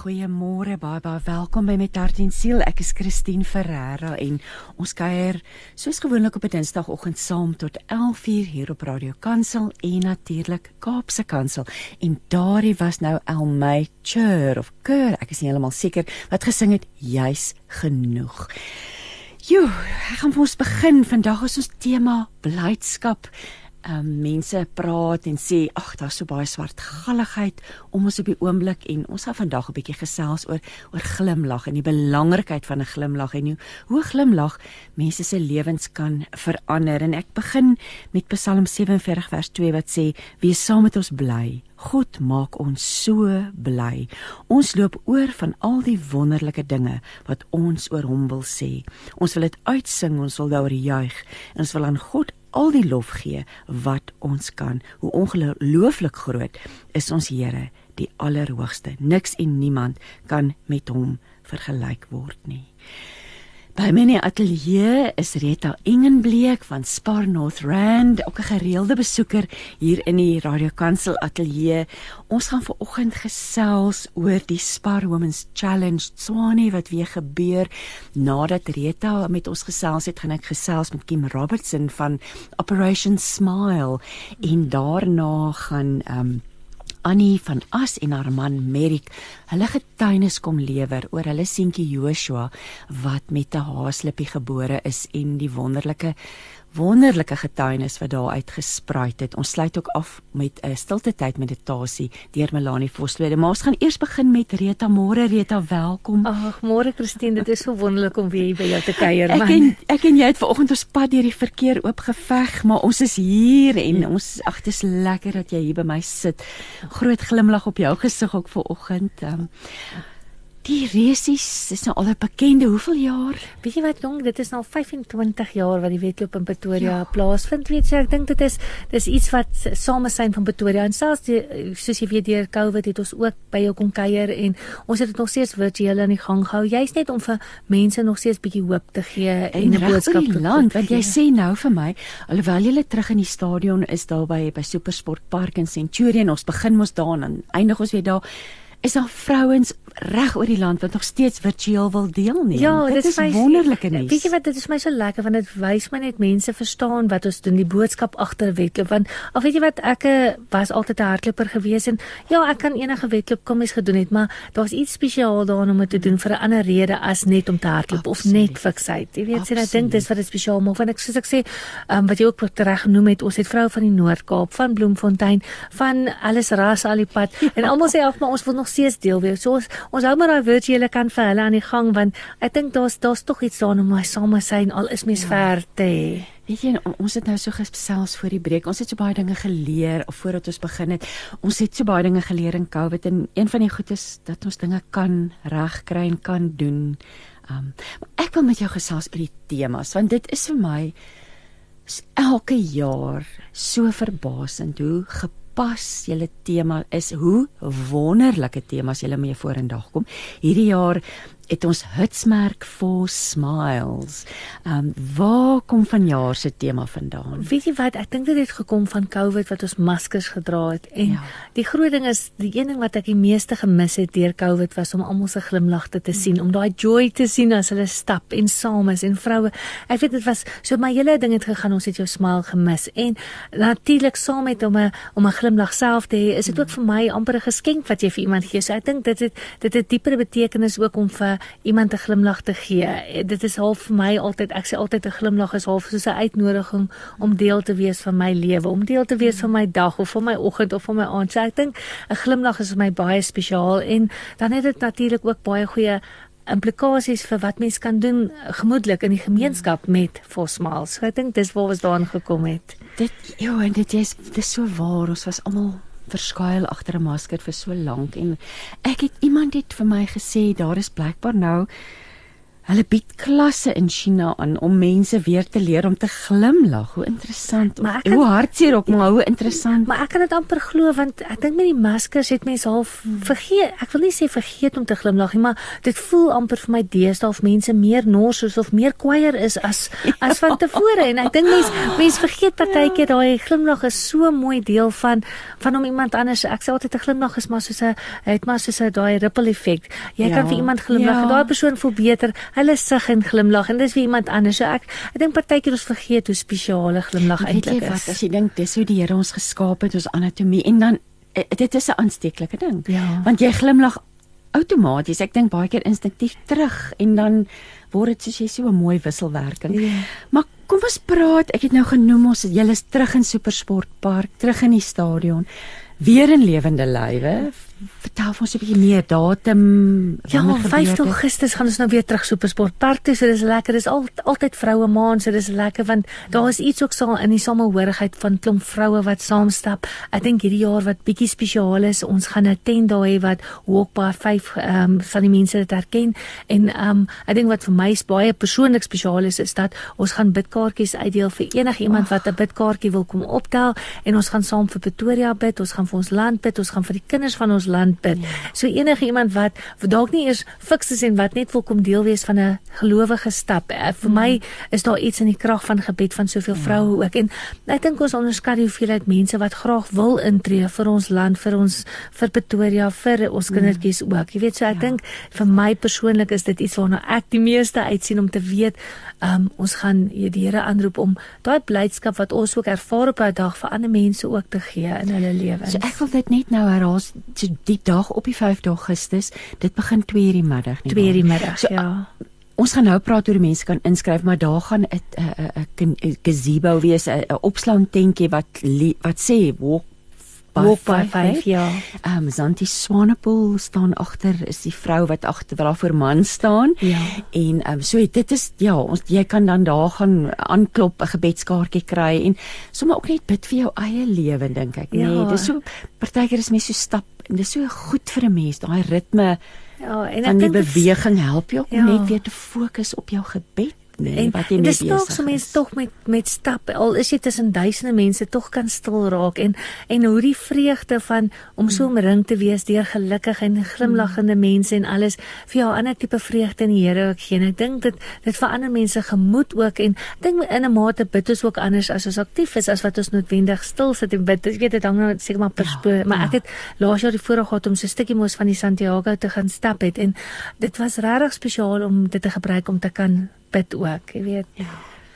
Goeiemôre, baie baie welkom by Met Hart en Siel. Ek is Christine Ferreira en ons kuier soos gewoonlik op 'n Dinsdagoggend saam tot 11:00 hier op Radio Kansel en natuurlik Kaapse Kansel. En daardie was nou Elmay Chur of Keur, ek is nie heeltemal seker wat gesing het juis genoeg. Jo, ek gaan vir ons begin. Vandag is ons tema blydskap um, mense praat en sê ag daar's so baie swart galligheid om ons op die oomblik en ons gaan vandag 'n bietjie gesels oor oor glimlag en die belangrikheid van 'n glimlag en hoe hoe glimlag mense se lewens kan verander en ek begin met Psalm 47 vers 2 wat sê wees saam met ons bly God maak ons so bly. Ons loop oor van al die wonderlike dinge wat ons oor hom wil sê. Ons wil dit uitsing, ons wil daaroor juig ons wil aan God al die lof gee wat ons kan. Hoe ongelooflik groot is ons Here, die Allerhoogste. Niks en niemand kan met hom vergelyk word nie. By my ateljee is Rita Engenbleek van Spar North Rand, ook 'n gereelde besoeker hier in die Radio Kansel ateljee. Ons gaan ver oggend gesels oor die Spar Women's Challenge Swanie wat weer gebeur nadat Rita met ons gesels het, gaan ek gesels met Kim Robertson van Operation Smile en daarna gaan ehm um, Annie van As en haar man Merik hulle getuienis kom lewer oor hulle seentjie Joshua wat met 'n haaslippie gebore is en die wonderlike wonderlike getuienis wat daar uitgespruit het. Ons sluit ook af met 'n stilte tyd meditasie deur Melanie Voslede. Maar ons gaan eers begin met Rita. Môre Rita, welkom. Ag, môre Christine, dit is so wonderlik om weer by jou te kuier, man. Ek en ek en jy het vanoggend ons pad deur die verkeer oopgeveg, maar ons is hier en ons ag, dit is lekker dat jy hier by my sit. Groot glimlag op jou gesig ook vanoggend. Um, Die resies is nou al 'n bekende hoeveel jaar? Weet jy wat jong, dit is nou 25 jaar wat die wedloop in Pretoria ja. plaasvind. Weet jy, ek dink dit is dis iets wat samesyn van Pretoria en selfs die, soos jy weet deur Covid het ons ook by jou kom kuier en ons het dit nog steeds virtueel aan die gang gehou. Jy's net om vir mense nog steeds bietjie hoop te gee en 'n boodskap te land want jy sê nou vir my alhoewel jy terug in die stadion is daar by by Supersport Park in Centurion ons begin mos daar en eindig ons weer daar is daar vrouens reg oor die land wat nog steeds virtueel wil deelneem. Ja, dit, dit is my, wonderlike nuus. Weet jy wat dit is my so lekker want dit wys my net mense verstaan wat ons doen die boodskap agter wedloop want of weet jy wat ek eh, was altyd 'n hardloper gewees en ja, ek kan enige wedloop kom eens gedoen het, maar daar's iets spesiaal daarin om dit te doen vir 'n ander rede as net om te hardloop of net fiksheid. Jy weet, sien ek dink dis wat dit spesiaal maak want ek soos ek sê, um, wat jy ook reg genoem het, ons het vroue van die Noord-Kaap, van Bloemfontein, van alles ras al die pad en almal sê af maar ons wil nog steeds deel wees. So ons ons hou maar daai virtuele kan vir hulle aan die gang want ek dink daar's daar's tog iets daarin om my same syn al is mens ja. ver te hê. Weet jy ons het nou so gesels voor die breek. Ons het so baie dinge geleer of voordat ons begin het. Ons het so baie dinge geleer in COVID en een van die goedes dat ons dinge kan regkry en kan doen. Um ek wil met jou gesels oor die temas want dit is vir my elke jaar so verbasend hoe pas julle tema is hoe wonderlike temas julle mee vorendag kom. Hierdie jaar het ons hitsmerk for smiles. Ehm um, waar kom vanjaar se tema vandaan? Weet jy wat, ek dink dit het gekom van COVID wat ons maskers gedra het en ja. die groot ding is die een ding wat ek die meeste gemis het deur COVID was om almal se glimlagte te sien, om daai joy te sien as hulle stap en saam is en vroue. Ek weet dit was so my hele ding het gegaan ons het jou smile gemis en natuurlik saam met om 'n om 'n glimlag self te hê, is dit ook vir my amper 'n geskenk wat jy vir iemand gee. So ek dink dit het dit het dieper betekenis ook om vir iemand 'n glimlag te gee. Dit is half vir my altyd, ek sê altyd 'n glimlag is half soos 'n uitnodiging om deel te wees van my lewe, om deel te wees van my dag of van my oggend of van my aand. So ek dink 'n glimlag is vir my baie spesiaal en dan het dit natuurlik ook baie goeie implikasies vir wat mens kan doen gemoedelik in die gemeenskap met Fosmiles. So ek dink dis waar ons daarin gekom het. Dit ja, en dit is dit is so waar. Ons was almal verskuil agter 'n masker vir so lank en ek het iemand het vir my gesê daar is blykbaar nou Hulle bied klasse in China aan om mense weer te leer om te glimlag. Hoe interessant. Maar ek hoe hartseer ook, maar hoe interessant. Maar ek kan dit amper glo want ek dink met die maskers het mense half vergeet. Ek wil nie sê vergeet om te glimlag nie, maar dit voel amper vir my deesdae of mense meer nors of meer kwaier is as as van tevore en ek dink mense mense vergeet partykeer daai glimlag is so mooi deel van van om iemand anders. Ek sê altyd 'n glimlag is maar soos 'n het maar soos 'n daai ripple effek. Jy ja, kan vir iemand glimlag ja. en daai persoon voel beter hulle sug en glimlag en dis vir iemand anders. So ek ek dink partykeer ons vergeet hoe spesiale glimlag eintlik is. Wat, as jy dink dis hoe die Here ons geskaap het, ons anatomie en dan eh, dit is 'n aansteeklike ding. Ja. Want jy glimlag outomaties. Ek dink baie keer instinktief terug en dan word dit soos jy so 'n mooi wisselwerking. Ja. Maar kom ons praat. Ek het nou genoem ons julle is terug in Supersportpark, terug in die stadion. Weer in lewende lywe vertel ons 'n bietjie meer datum. Ja, 5 Augustus gaan ons nou weer terug Supersport Park toe. So dis lekker. Dis al, altyd vroue maand, so dis lekker want daar is iets ook saam in die samehorigheid van klomp vroue wat saam stap. Ek dink hierdie jaar wat bietjie spesiaal is, ons gaan 'n tent daar hê wat Walk by 5 ehm um, van die mense dit herken en ehm um, ek dink wat vir my baie persoonlik spesiaal is is dat ons gaan bidkaartjies uitdeel vir enigiemand wat 'n bidkaartjie wil kom optel en ons gaan saam vir Pretoria bid, ons gaan vir ons land bid, ons gaan vir die kinders van ons land bid. Ja. So enige iemand wat dalk nie eers fiks is en wat net wil kom deel wees van 'n gelowige stap. Uh, vir mm. my is daar iets in die krag van gebed van soveel ja. vroue ook en ek dink ons onderskat die hoeveelheid mense wat graag wil intree vir ons land, vir ons vir Pretoria, vir ons mm. kindertjies ook. Jy weet so ek ja. dink vir my persoonlik is dit iets waarna ek die meeste uitsien om te weet um, ons gaan die Here aanroep om daai blydskap wat ons ook ervaar op 'n dag vir ander mense ook te gee in hulle lewens. So ek wil dit net nou herhaal so die dag op die 5 Augustus, dit begin 2 uur die middag nie. 2 uur die middag, so, ja. Ons gaan nou praat oor die mense kan inskryf, maar daar gaan 'n 'n 'n gazebo wees, 'n opslangtentjie wat wat sê walk 5 ja. Ehm um, Santi Swanepoel staan agter is die vrou wat agter waar voor man staan. Ja. En ehm um, so dit is ja, ons jy kan dan daar gaan aanklop 'n gebedskaartjie kry en sommer ook net bid vir jou eie lewe dink ek, ja. nee. Dis so partykeer is mens so stap en dis so goed vir 'n mens daai ritme. Ja, en ek dink die beweging help jou om ja. net weer te fokus op jou gebed nê nee, wat jy mee besig is. Dis so mense tog met met stap al is jy tussen duisende mense tog kan stil raak en en hoe die vreugde van om so hmm. omring te wees deur gelukkige en glimlaggende hmm. mense en alles vir jou 'n ander tipe vreugde in die Here ook gee. En ek dink dit dit verander mense gemoed ook en ek dink in 'n mate bid ons ook anders as ons aktief is as wat ons noodwendig stil sit en bid. Ek weet dit hang nou seker maar per ja, maar ja. ek het laas jaar die voorreg gehad om so 'n stukkie mos van die Santiago te gaan stap het en dit was regtig spesiaal om dit te gebruik om te kan bid ook, jy weet. Ja.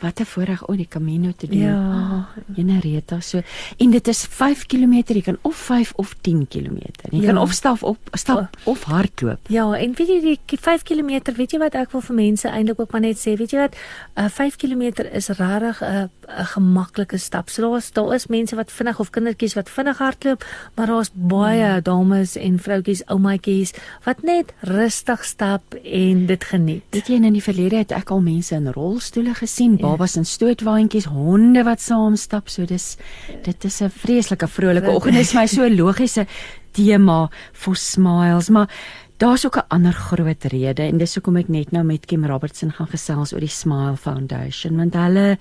Wat 'n voorreg om die Camino te doen. Ja, Genereta so. En dit is 5 km, jy kan of 5 of 10 km. Jy ja. kan of stap op stap oh. of hardloop. Ja, en weet jy die 5 km, weet jy wat ek wil vir mense eintlik ook maar net sê, weet jy wat, uh, 5 km is regtig 'n uh, 'n gemaklike stap. So daar's daar is mense wat vinnig of kindertjies wat vinnig hardloop, maar daar's baie hmm. dames en vroutjies, oumaatjies wat net rustig stap en dit geniet. Weet jy in die verlede het ek al mense in rolstoele gesien, ja. babas in stootwaandjies, honde wat saam stap. So dis dit is 'n vreeslike vrolike oggend. Dit is my so logiese tema for smiles, maar Daar's ook 'n ander groot rede en dis hoekom ek net nou met Kim Robertson gaan gesels oor die Smile Foundation want hulle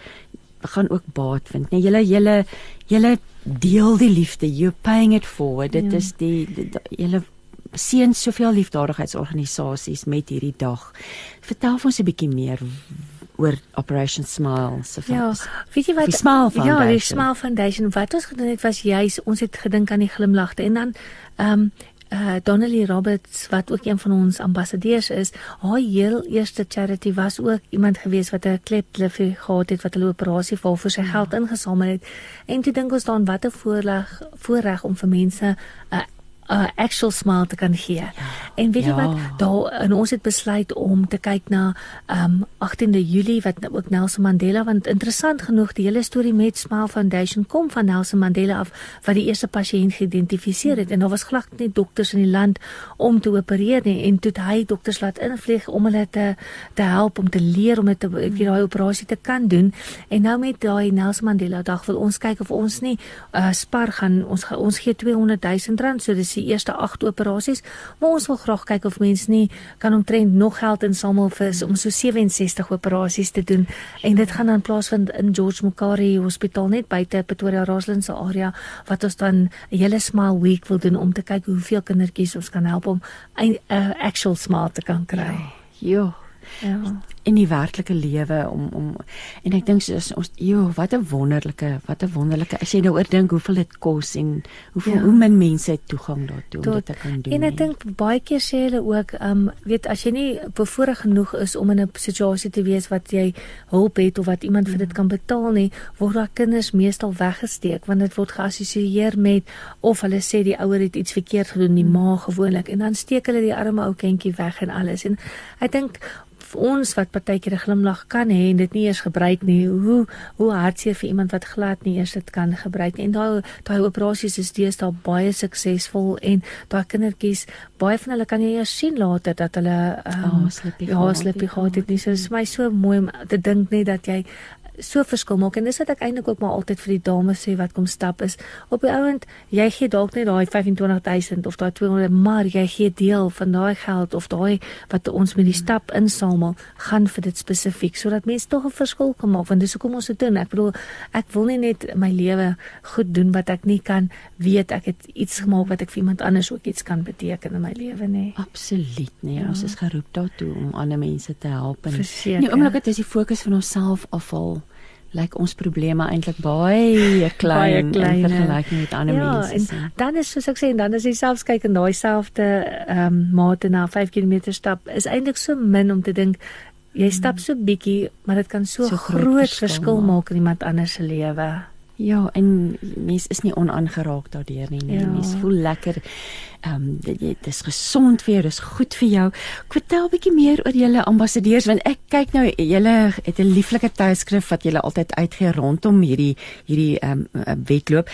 gaan ook baat vind. Nee, julle julle julle deel die liefde. You paying it forward. Dit ja. is die, die, die julle seën soveel liefdadigheidsorganisasies met hierdie dag. Vertel ons 'n bietjie meer oor Operation Smile se Ja, weet jy wat? Die Smile Foundation. Ja, die Smile Foundation. Wat ons gedoen het was juis ons het gedink aan die glimlagte en dan ehm um, uh Donnelly Roberts wat ook een van ons ambassadeurs is, haar heel eerste charity was ook iemand gewees wat 'n kleptliffie gehad het wat hulle operasie vir vir sy ja. geld ingesamel het. En toe dink ons dan wat 'n voorreg voorreg om vir mense 'n uh, 'n uh, actual smile te kan gee. Ja. En weet jy ja. wat, daar en ons het besluit om te kyk na um 18de Julie wat nou ook Nelson Mandela want interessant genoeg die hele storie met Smile Foundation kom van Nelson Mandela af wat die eerste pasiënt geïdentifiseer het en daar was glad nie dokters in die land om te opereer nie en toe hy dokters laat invlieg om hulle te te help om te leer om dit weet daai operasie te kan doen. En nou met daai Nelson Mandela dag wil ons kyk of ons nie uh spar gaan ons ons gee 200 000 rand so dis die eerste 8 operasies, maar ons wil graag kyk of mense nie kan omtrent nog geld insamel vir om so 67 operasies te doen en dit gaan dan plaasvind in George Mukari Hospitaal net buite Pretoria Roslyn se area wat ons dan 'n hele smile week wil doen om te kyk hoeveel kindertjies ons kan help om 'n uh, actual smile te kan kry. Ja. Jo. Ja in die werklike lewe om om en ek dink soos ons jo wat 'n wonderlike wat 'n wonderlike as jy nou oor dink hoeveel dit kos en hoeveel ja. hoe min mense het toegang daartoe om dit te kan doen. En ek dink baie keer sê hulle ook um weet as jy nie bevoorreg genoeg is om in 'n situasie te wees wat jy hulp het of wat iemand vir dit kan betaal nie, word daai kinders meestal weggesteek want dit word geassosieer met of hulle sê die ouer het iets verkeerd gedoen, die ja. ma gewoonlik en dan steek hulle die arme ou kindjie weg en alles. En ek dink ons wat partykeer 'n glimlag kan hê en dit nie eers gebruik nie. Hoe hoe hartseer vir iemand wat glad nie eers dit kan gebruik nie. En daai daai operasies is deesdae baie suksesvol en daai kindertjies, baie van hulle kan jy eers sien later dat hulle ehm um, oh, slippie ja, slippie gehad het. Dit is my so mooi om te dink net dat jy so verskil maak. En dis wat ek eintlik ook maar altyd vir die dames sê wat kom stap is. Op die ouend jy gee dalk net daai 25000 of daai 200 maar jy gee deel van daai geld of daai wat ons met die stap insamel gaan vir dit spesifiek sodat mense tog 'n verskil kan maak want dis hoekom ons dit doen. Ek bedoel ek wil nie net my lewe goed doen wat ek nie kan weet. Ek het iets gemaak wat ek vir iemand anders ook iets kan beteken in my lewe nê absoluut nee. Ja. ons is geroep daartoe om ander mense te help en nie oomblik het ons die fokus van onsself afval lyk like ons probleme eintlik baie klein, in vergelyking met ander ja, mense. En dan is soos ek sê en dan is jy selfs kyk in daai selfde ehm um, mate na 5 km stap is eintlik so min om te dink jy stap so bietjie maar dit kan so, so groot, groot verskil, verskil maak in iemand anders se lewe. Ja, en mens is nie onaangeraak daardeur nie. Nee. Ja. Mens voel lekker. Ehm um, dit, dit is gesond vir jou, dis goed vir jou. Vertel 'n bietjie meer oor julle ambassadeurs want ek kyk nou julle het 'n lieflike tydskrif wat julle altyd uitgee rondom hierdie hierdie ehm um, wedloop.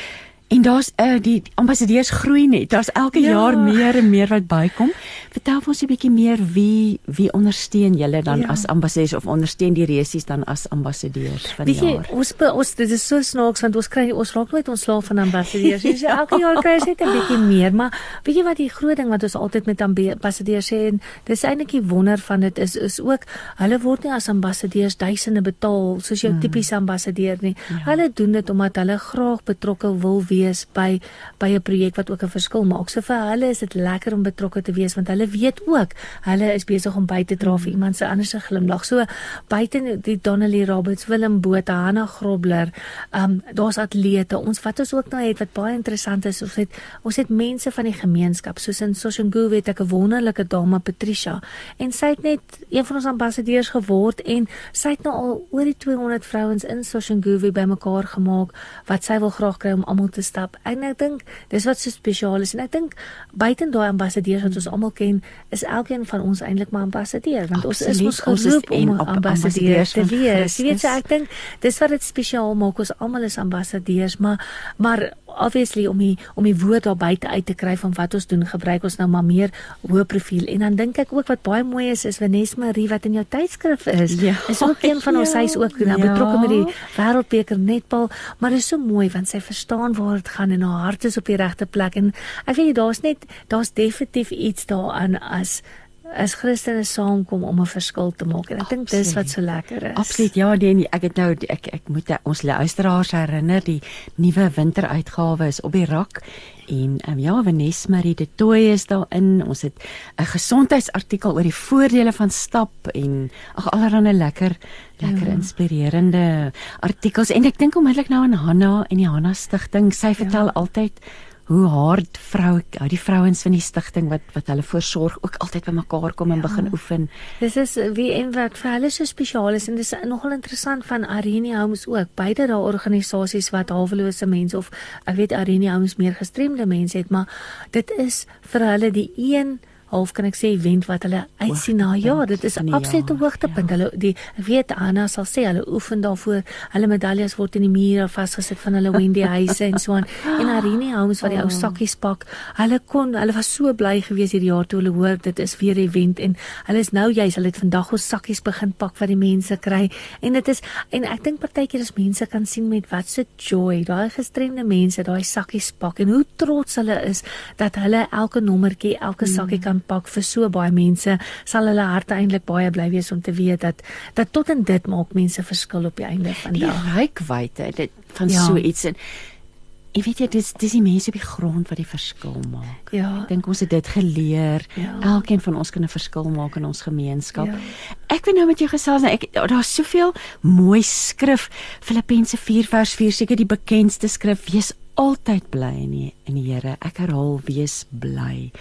En daar's uh, die ambassadeurs groei net. Daar's elke ja. jaar meer en meer wat bykom. Vertel ons 'n bietjie meer wie wie ondersteun julle dan ja. as ambassadeurs of ondersteun die resies dan as ambassadeurs van die Weet jaar. Jy, ons ons dit is so snaaks want ons kry ons raak nooit ontslaaf van ambassadeurs. Jy sê elke jaar kry jy net 'n bietjie meer, maar weet jy wat die groot ding wat ons altyd met ambassadeurs sê en dis eintlik die wonder van dit is is ook hulle word nie as ambassadeurs duisende betaal soos jou hmm. tipiese ambassadeur nie. Ja. Hulle doen dit omdat hulle graag betrokke wil wees wees by by 'n projek wat ook 'n verskil maak. So vir hulle is dit lekker om betrokke te wees want hulle weet ook hulle is besig om by te dra vir iemand se anders se glimlag. So buite die Donnelly Roberts, Willem Botha, Hanna Grobler, um daar's atlete. Ons wat ons ook nou het wat baie interessant is, ons het ons het mense van die gemeenskap soos in Soshanguve het ek 'n wonderlike dame Patricia en sy het net een van ons ambassadeurs geword en sy het nou al oor die 200 vrouens in Soshanguve bymekaar gemaak wat sy wil graag kry om almal te stap. En ek dink dis wat so spesiaal is en ek dink buiten daai ambassadeurs wat ons almal ken, is elkeen van ons eintlik maar ambassadeur want Absoluut. ons is ons geroep om ambassadeurs te wees. Jy weet so ek dink dis wat dit spesiaal maak. Ons almal is ambassadeurs, maar maar obviously om die om die woord daar buite uit te kry van wat ons doen, gebruik ons nou maar meer hoë profiel. En dan dink ek ook wat baie mooi is is Vanessa Marie wat in jou tydskrif is. Ja, is ook een van ons ja, huis ook nou ja. betrokke met die wêreldbeker netbal, maar is so mooi want sy verstaan waar dit gaan en haar hart is op die regte plek en ek weet daar's net daar's definitief iets daaraan as as Christene saamkom om 'n verskil te maak en ek dink dis wat so lekker is. Absoluut. Ja, nee, ek het nou ek ek moet ons luisteraars herinner die nuwe winteruitgawe is op die rak en um, ja, Vanessa Marie de Tooi is daarin. Ons het 'n gesondheidsartikel oor die voordele van stap en ag allerlei lekker lekker ja. inspirerende artikels en ek dink onmiddellik nou aan Hanna en die Hanna Stichting. Sy vertel ja. altyd hoe hard vrou die vrouens van die stigting wat wat hulle voorsorg ook altyd by mekaar kom en ja. begin oefen. Dis is wie en wat vir hulle so spesiaal is en dis nogal interessant van Arenie Homes ook. Beide daai organisasies wat hawelose mense of ek weet Arenie Homes meer gestremde mense het, maar dit is vir hulle die een half kan ek sê event wat hulle uitsien na ja dit is absolute hoogtepunt ja. hulle die ek weet Anna sal sê hulle oefen daarvoor hulle medaljes word in die mure vasgesit van hulle Wendy huise en so aan en Irene Holmes wat die ou oh. sakkies pak hulle kon hulle was so bly gewees hierdie jaar toe hulle hoor dit is weer 'n event en hulle is nou juis hulle het vandag ons sakkies begin pak wat die mense kry en dit is en ek dink partykeer as mense kan sien met wat se joy daai gestremde mense daai sakkies pak en hoe trots hulle is dat hulle elke nommertjie elke mm. sakkie kan pak vir so baie mense sal hulle harte eintlik baie bly wees om te weet dat dat tot en dit maak mense verskil op die einde van die dag. Die rykwyte dit van ja. so iets en Ek weet jy dis dis die mense op die grond wat die verskil maak. Ja. Ek dink ons het dit geleer. Ja. Elkeen van ons kan 'n verskil maak in ons gemeenskap. Ja. Ek wil nou met jou gesels. Ek daar's soveel mooi skrif. Filippense 4 vers 4 seker die bekendste skrif. Wees altyd bly in die, in die Here. Ek herhaal wees bly.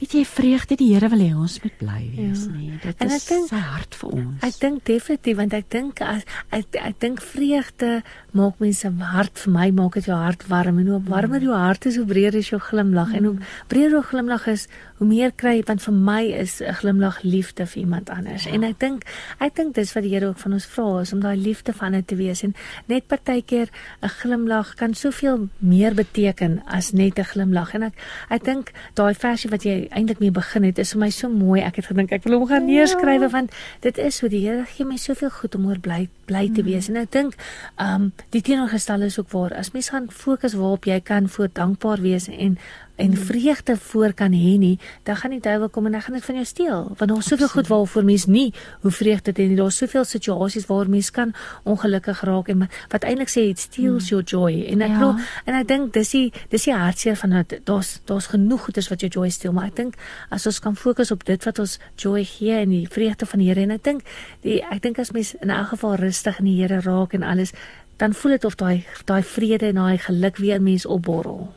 Weet jy vreugde die Here wil hê ons moet bly wees ja. nie. Dit en is denk, sy hart vir ons. Ek dink definitief want ek dink as ek ek dink vreugde maak mense hart vir my maak dit jou hart warm en hoe warmer jou hart is hoe breër is jou glimlag mm. en hoe mm. breër jou glimlag is hoe meer kry jy want vir my is 'n glimlag liefde vir iemand anders. Ja. En ek dink ek dink dis wat die Here ook van ons vra is om daai liefde van dit te wees en net partykeer 'n glimlag kan soveel meer beteken as net 'n glimlag en ek ek dink daai versie wat jy eintlik mee begin het is vir my so mooi. Ek het gedink ek wil hom gaan neerskryf ja. want dit is hoe die Here gee my soveel goed om oor bly bly te wees. Mm. En ek dink ehm um, die teenoorgestelde is ook waar. As mens gaan fokus waarop jy kan voor dankbaar wees en en vreugde voor kan hê nie, dan gaan die duiwel kom en hy gaan dit van jou steel. Want daar's soveel goed waarvoor mens nie hoe vreugde het nie. Daar's soveel situasies waar mens kan ongelukkig raak en wat eintlik sê it steals hmm. your joy. En ek glo ja. en ek dink dis die dis die hartseer van dit. Daar's daar's genoeg goeders wat jou joy steel, maar ek dink as ons kan fokus op dit wat ons joy gee en die vreugde van die Here en ek dink die ek dink as mens in elk geval rustig in die Here raak en alles dan voel dit of daai daai vrede en daai geluk weer mens opborrel.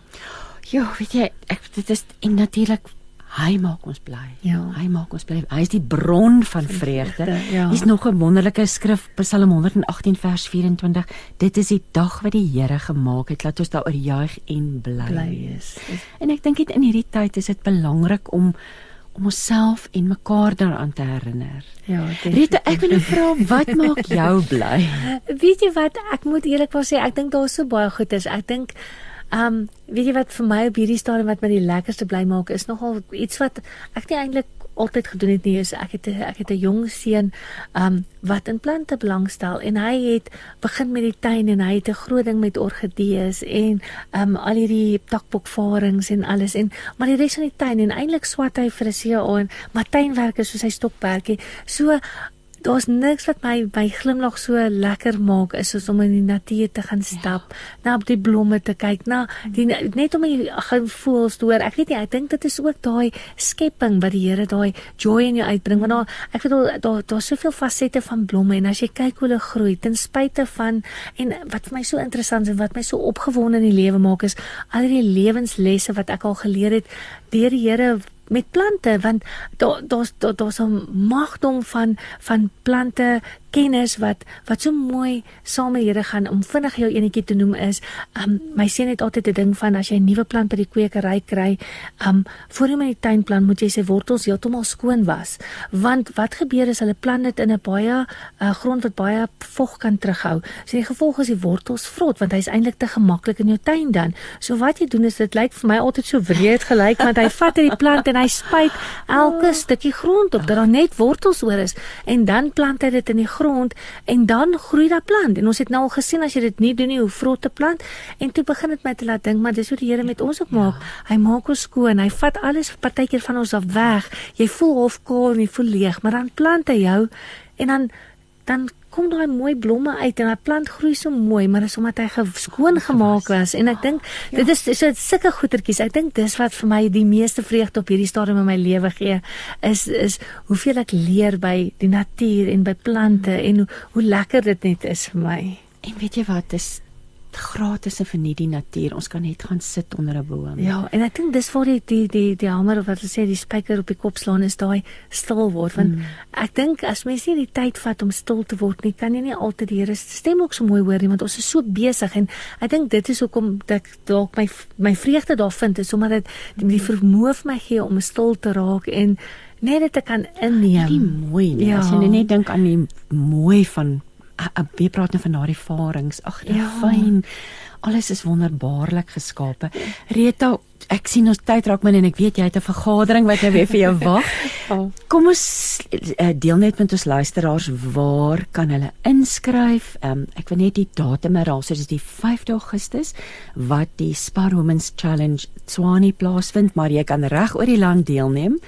Ja, weet jy, ek dit is en natuurlik hy maak ons bly. Ja. Hy maak ons bly. Hy is die bron van vreugde. Ja. Hier's nog 'n wonderlike skrif, Psalm 118 vers 24. Dit is die dag wat die Here gemaak het, laat ons daaroor juig en bly, bly wees. En ek dink dit in hierdie tyd is dit belangrik om om onsself en mekaar daaraan te herinner. Ja, Rita, ek wil nou vra wat maak jou bly? Weet jy wat, ek moet eerlikwaar sê, ek dink daar's so baie goeders. Ek dink um, weet jy wat vir my op hierdie stadium wat my die lekkerste bly maak is nogal iets wat ek nie eintlik altyd gedoen het nie is ek het ek het 'n jong seun um wat in plante belangstel en hy het begin met die tuin en hy het 'n groot ding met orgidees en um al hierdie takbokvarings en alles en maar die res van die tuin en eintlik swat hy vir 'n see aan maar tuinwerke soos hy stokperdjie. So daar's niks wat my my glimlag so lekker maak is soos om in die natuur te gaan stap, ja. na op die blomme te kyk, na die net om die gevoels te hoor. Ek weet nie, ek dink dit is ook daai skepping wat die Here daai joy in jou uitbring want daar ek weet daar daar daar's soveel fasette van blomme en as jy kyk hoe hulle groei ten spyte van en wat vir my so interessant is en wat my so opgewonde in die lewe maak is al die lewenslesse wat ek al geleer het deur die Here met plante want daar daar's daar's 'n magdom van van plante kennis wat wat so mooi saam met Here gaan om vinnig jou enetjie te noem is um my seun het altyd 'n ding van as jy 'n nuwe plant by die kwekery kry um voor jy met die tuinplant moet jy sy wortels heeltemal skoon was. Want wat gebeur is hulle plant dit in 'n baie uh, grond wat baie vog kan terughou. So die gevolg is die wortels vrot want hy's eintlik te gemaklik in jou tuin dan. So wat jy doen is dit lyk vir my altyd so wreed gelyk want hy vat hierdie plant en hy spuit elke stukkie grond op dat daar net wortels oor is. En dan plant hy dit in die grond en dan groei daai plant. En ons het nou al gesien as jy dit nie doen nie, hoe vrot 'n plant en toe begin dit my te laat dink, maar dis hoe die Here met ons ook maak. Ja. Hy maak ons skoon. Hy vat alles partykeer van ons af weg. Jy voel half kaal en jy voel leeg, maar dan plant hy jou en dan dan kom daai mooi blomme uit en daai plant groei so mooi, maar dis omdat hy skoon gemaak was en ek dink ja. dit is so sulke goetertjies. Ek dink dis wat vir my die meeste vreugde op hierdie stadium in my lewe gee is is hoeveel ek leer by die natuur en by plante en hoe, hoe lekker dit net is vir my. En weet jy wat is gratis en verniet die natuur. Ons kan net gaan sit onder 'n boom. Ja, en ek dink dis vir die die die die hamer of wat hulle sê die spyker op die kop slaan is daai stil word want mm. ek dink as mens nie die tyd vat om stil te word nie, kan jy nie altyd die Here se stem ook so mooi hoor nie want ons is so besig en ek dink dit is hoekom ek dalk my my vreugde daar vind is omdat dit die, die vermoë vir my gee om stil te raak en net dit te kan inneem. Die mooi, nie? ja. as jy net dink aan die mooi van wie praat nou van daardie farings. Ag, ja. fyn. Alles is wonderbaarlik geskape. Rita, ek sien ons tyd raak min en ek weet jy het 'n vergadering wat nou weer vir jou wag. Oh. Kom ons uh, deel net met ons luisteraars waar kan hulle inskryf? Um, ek wil net die datum herhaal, so dis die 5de Augustus wat die Spar Women's Challenge Tswane plaasvind, maar jy kan reg oor die land deelneem.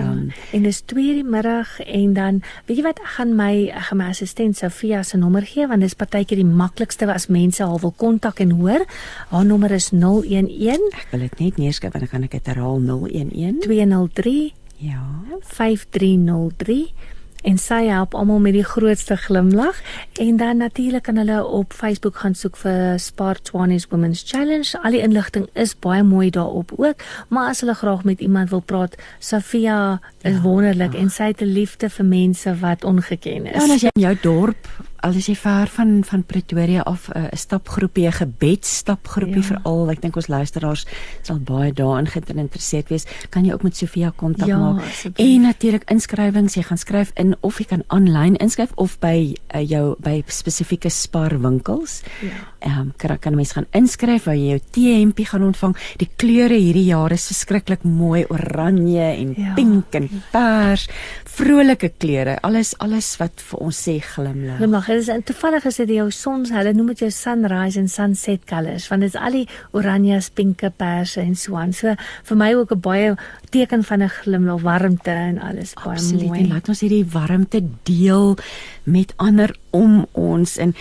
Um, en dis 2:00 die middag en dan weet jy wat ek gaan my ek gaan my assistent Sofia se nommer gee want dis partykeer die maklikste as mense haar wil kontak en hoor. Haar nommer is 011. Ek wil dit net neerskryf want dan kan ek dit herhaal 011 203 ja 5303 en sy help almal met die grootste glimlag en dan natuurlik kan hulle op Facebook gaan soek vir Spar Twanis Women's Challenge. Al die inligting is baie mooi daarop ook, maar as hulle graag met iemand wil praat, Safia is ja, wonderlik ja. en sy het 'n liefde vir mense wat ongeken is. Ja, en as jy in jou dorp al is jy ver van van Pretoria af eh, 'n uh, stapgroepie, 'n gebedsstapgroepie ja. vir al. Ek dink ons luisteraars sal baie daarin geïnteresseerd wees. Kan jy ook met Sofia kontak ja, maak? Asjeblief. En natuurlik inskrywings, jy gaan skryf in of jy kan aanlyn inskryf of by uh, jou by spesifieke sparwinkels. Ja. Ehm um, kan kan mense gaan inskryf waar jy jou T-hempie gaan ontvang. Die kleure hierdie jaar is verskriklik mooi, oranje en ja. pink en pers. Vrolike kleure. Alles alles wat vir ons sê glimlag. Glimlag is en toevallig is dit jou sons, hulle noem dit jou sunrise and sunset colors, want dit is al die oranjes, pinke, perse en so aan. So vir my ook 'n baie teken van 'n glimlag, warmte en alles baie Absoluut. mooi. En laat ons hierdie warmte deel met ander om ons en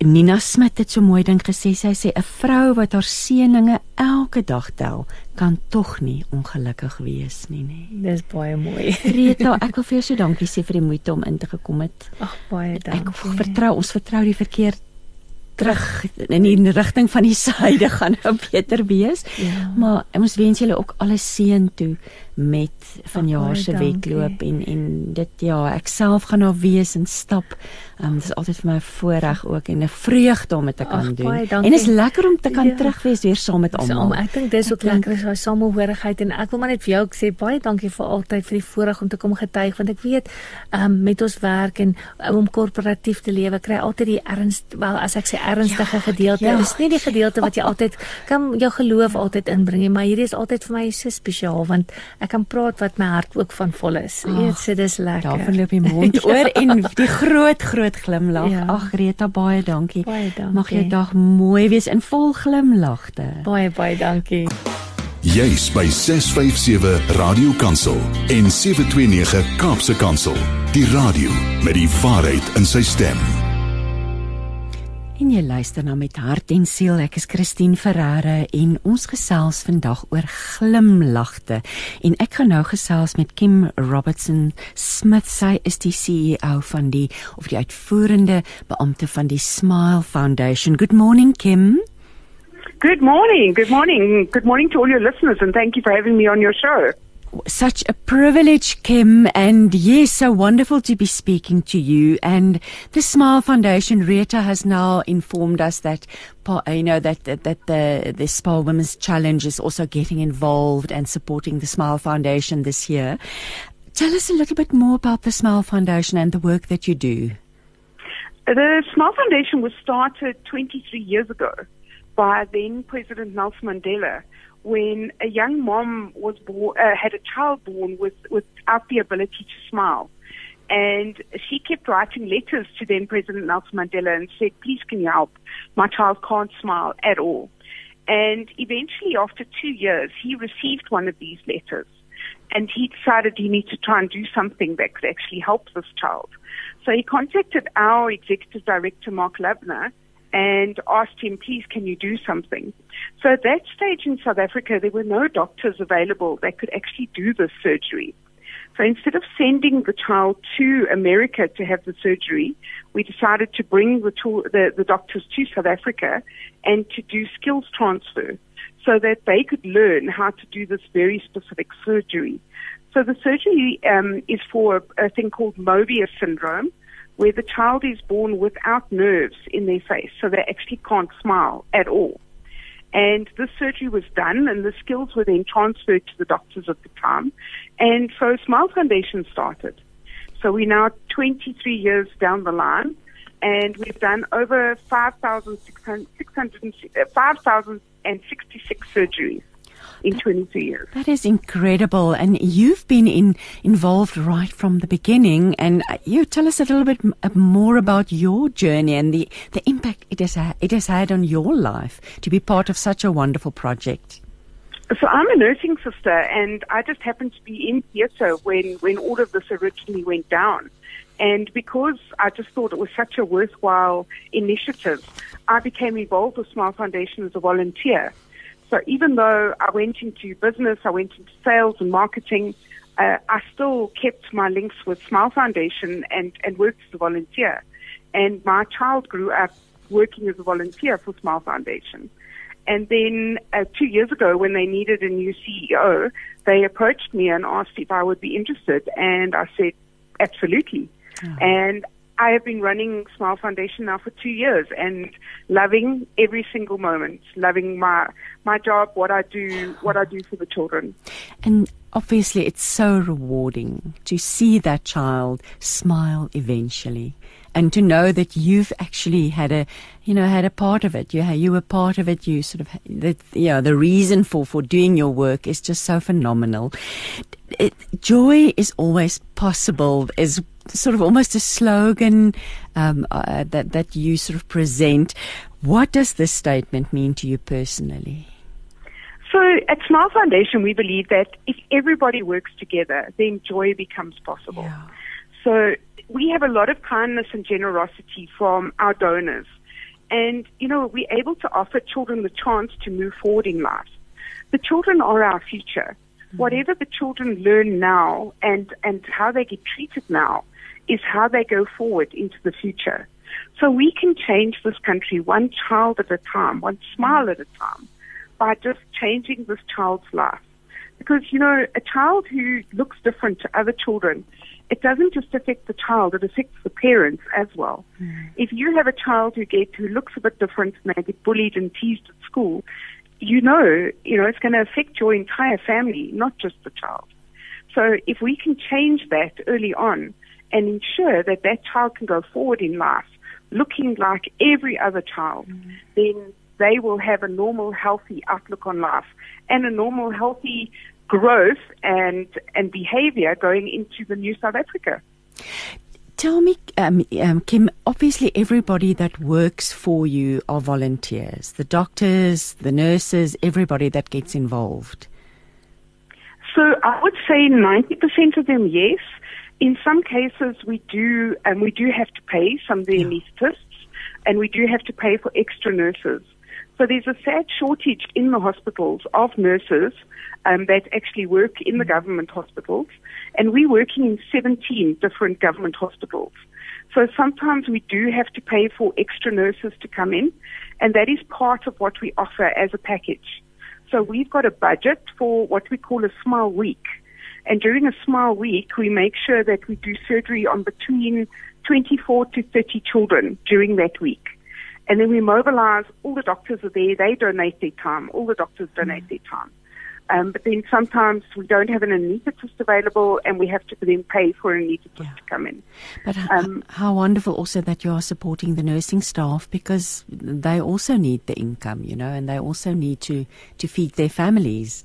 Nina Smit het so mooi ding gesê. Sy sê 'n vrou wat haar seëninge elke dag tel, kan tog nie ongelukkig wees nie, nê. Dis baie mooi. Rita, ek wil vir jou so dankie sê vir die moeite om in te gekom het. Ag, baie dankie. Ek vertrou, ons vertrou die verkeer terug in die rigting van die suide gaan nou beter wees. Ja. Maar ons wens julle ook alles seën toe met vanjaar se wedloop en en dit ja, ek self gaan daar wees en stap. Um, dit is altyd vir my 'n voorreg ook en 'n vreugde om dit te kan Ach, doen. En dit is lekker om te kan ja. terugwees weer saam met almal. Ek dink dis ook lekker is daai samehorigheid en ek wil maar net vir jou sê baie dankie vir altyd vir die voorreg om te kom getuig want ek weet um, met ons werk en um, om korporatief te lewe kry altyd die erns wel as ek sê ernstige ja, gedeelte. Ja. Dis nie die gedeelte wat jy altyd kan jou geloof altyd inbring nie, maar hierdie is altyd vir my so spesiaal want ek kan praat wat my hart ook van vol is. Jy weet, so dis lekker. Daar verloop die mond ja. oor en die groot groot glimlag. Ja. Ag Rita, baie dankie. Baie dankie. Mag jou dag mooi wees en vol glimlagte. Baie baie dankie. Jy's by 657 Radio Kansel en 729 Kaapse Kansel. Die radio met die waarheid in sy stem. Jy luister na met hart en siel. Ek is Christine Ferreira en ons gesels vandag oor glimlagte. En ek gaan nou gesels met Kim Robertson Smith. Sy is die CEO van die of die uitvoerende beampte van die Smile Foundation. Good morning Kim. Good morning. Good morning. Good morning to all your listeners and thank you for having me on your show. Such a privilege, Kim, and yes, so wonderful to be speaking to you. And the Smile Foundation, Rita has now informed us that you know that that, that the the Smile Women's Challenge is also getting involved and supporting the Smile Foundation this year. Tell us a little bit more about the Smile Foundation and the work that you do. The Smile Foundation was started 23 years ago by then President Nelson Mandela when a young mom was born, uh, had a child born with, without the ability to smile. And she kept writing letters to then President Nelson Mandela and said, please can you help? My child can't smile at all. And eventually, after two years, he received one of these letters. And he decided he needed to try and do something that could actually help this child. So he contacted our executive director, Mark Labner, and asked him, please, can you do something? So at that stage in South Africa, there were no doctors available that could actually do this surgery. So instead of sending the child to America to have the surgery, we decided to bring the, tool, the, the doctors to South Africa and to do skills transfer so that they could learn how to do this very specific surgery. So the surgery um, is for a, a thing called Mobius syndrome, where the child is born without nerves in their face, so they actually can't smile at all. And this surgery was done, and the skills were then transferred to the doctors at the time. And so Smile Foundation started. So we're now 23 years down the line, and we've done over 5,666 5, surgeries in 22 years. That is incredible. And you've been in, involved right from the beginning. And uh, you tell us a little bit uh, more about your journey and the, the impact it has, it has had on your life to be part of such a wonderful project. So I'm a nursing sister, and I just happened to be in theatre when, when all of this originally went down. And because I just thought it was such a worthwhile initiative, I became involved with Smile Foundation as a volunteer. So even though I went into business, I went into sales and marketing, uh, I still kept my links with Smile Foundation and, and worked as a volunteer. And my child grew up working as a volunteer for Smile Foundation. And then uh, two years ago, when they needed a new CEO, they approached me and asked if I would be interested. And I said, absolutely. Oh. And I have been running Smile Foundation now for two years and loving every single moment, loving my my job, what I do, what I do for the children. And obviously, it's so rewarding to see that child smile eventually, and to know that you've actually had a, you know, had a part of it. You you were part of it. You sort of, the, you know, the reason for for doing your work is just so phenomenal. It, joy is always possible. Is sort of almost a slogan um, uh, that that you sort of present. What does this statement mean to you personally? So at Smile Foundation, we believe that if everybody works together, then joy becomes possible. Yeah. So we have a lot of kindness and generosity from our donors. And, you know, we're able to offer children the chance to move forward in life. The children are our future. Mm-hmm. Whatever the children learn now and, and how they get treated now is how they go forward into the future. So we can change this country one child at a time, one smile at a time, by just changing this child's life. Because, you know, a child who looks different to other children, it doesn't just affect the child, it affects the parents as well. Mm. If you have a child who gets, who looks a bit different and they get bullied and teased at school, you know, you know, it's going to affect your entire family, not just the child. So if we can change that early on, and ensure that that child can go forward in life looking like every other child, mm-hmm. then they will have a normal, healthy outlook on life and a normal, healthy growth and, and behavior going into the new South Africa. Tell me, um, um, Kim, obviously everybody that works for you are volunteers the doctors, the nurses, everybody that gets involved. So I would say 90% of them, yes. In some cases, we do, and we do have to pay some of the anaesthetists, and we do have to pay for extra nurses. So there's a sad shortage in the hospitals of nurses um, that actually work in the government hospitals, and we're working in 17 different government hospitals. So sometimes we do have to pay for extra nurses to come in, and that is part of what we offer as a package. So we've got a budget for what we call a smile week. And during a smile week, we make sure that we do surgery on between 24 to 30 children during that week. And then we mobilize, all the doctors are there, they donate their time, all the doctors donate their time. Um, but then sometimes we don't have an anaesthetist available and we have to then pay for an anaesthetist yeah. to come in. But um, how wonderful also that you are supporting the nursing staff because they also need the income, you know, and they also need to, to feed their families.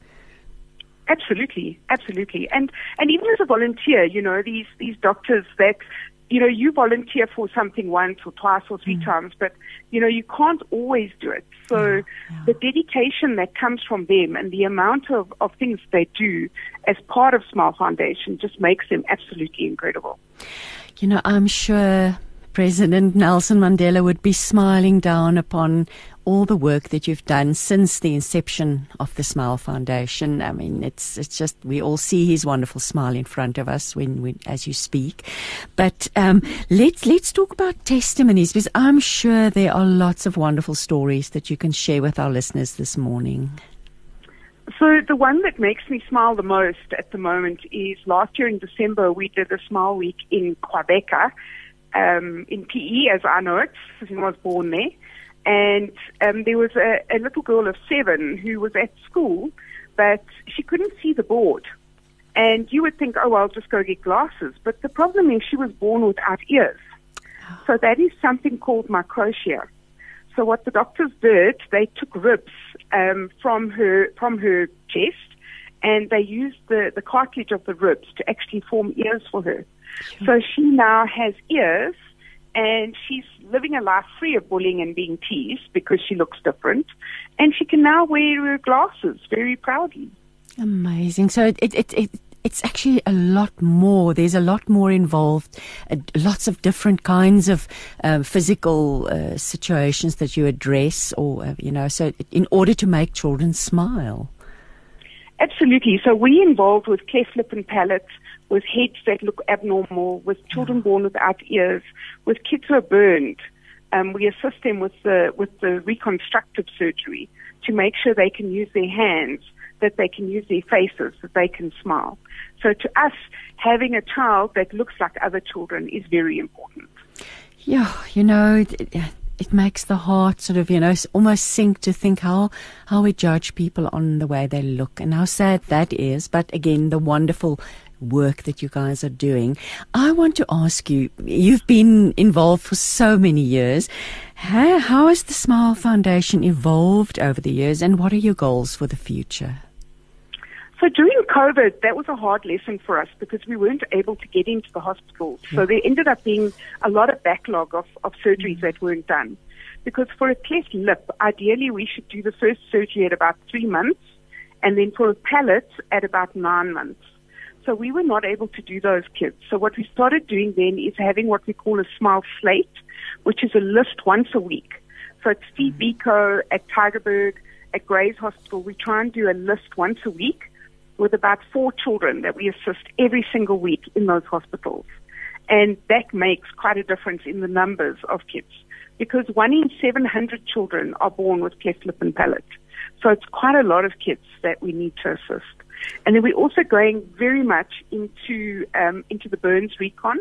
Absolutely, absolutely, and and even as a volunteer, you know these these doctors that you know you volunteer for something once or twice or three mm. times, but you know you can't always do it. So yeah, yeah. the dedication that comes from them and the amount of of things they do as part of Smile Foundation just makes them absolutely incredible. You know, I'm sure President Nelson Mandela would be smiling down upon all the work that you've done since the inception of the Smile Foundation. I mean, it's it's just we all see his wonderful smile in front of us when, as you speak. But um, let's let's talk about testimonies because I'm sure there are lots of wonderful stories that you can share with our listeners this morning. So the one that makes me smile the most at the moment is last year in December we did a Smile Week in Quebec, um, in PE as I know it, since I was born there. And um, there was a, a little girl of seven who was at school, but she couldn't see the board. And you would think, oh, I'll just go get glasses. But the problem is she was born without ears. So that is something called microtia. So what the doctors did, they took ribs um, from her from her chest, and they used the, the cartilage of the ribs to actually form ears for her. Sure. So she now has ears, and she's living a life free of bullying and being teased because she looks different, and she can now wear her glasses very proudly. Amazing. So it it it, it's actually a lot more. There's a lot more involved, uh, lots of different kinds of uh, physical uh, situations that you address, or, uh, you know, so in order to make children smile. Absolutely. So we involved with cleft lip and palate, with heads that look abnormal, with children born without ears, with kids who are burned. Um, we assist them with the with the reconstructive surgery to make sure they can use their hands that they can use their faces, that they can smile. So to us, having a child that looks like other children is very important. Yeah, you know, it, it makes the heart sort of, you know, almost sink to think how, how we judge people on the way they look and how sad that is. But again, the wonderful work that you guys are doing. I want to ask you, you've been involved for so many years. How, how has the Smile Foundation evolved over the years and what are your goals for the future? So during COVID, that was a hard lesson for us because we weren't able to get into the hospitals. Yeah. So there ended up being a lot of backlog of, of surgeries that weren't done. Because for a cleft lip, ideally we should do the first surgery at about three months and then for a palate at about nine months. So we were not able to do those kids. So what we started doing then is having what we call a smile slate, which is a list once a week. So at Steve mm-hmm. Biko, at Tygerberg, at Gray's Hospital, we try and do a list once a week with about four children that we assist every single week in those hospitals. And that makes quite a difference in the numbers of kids because one in 700 children are born with cleft lip and palate. So it's quite a lot of kids that we need to assist. And then we're also going very much into um, into the burns recon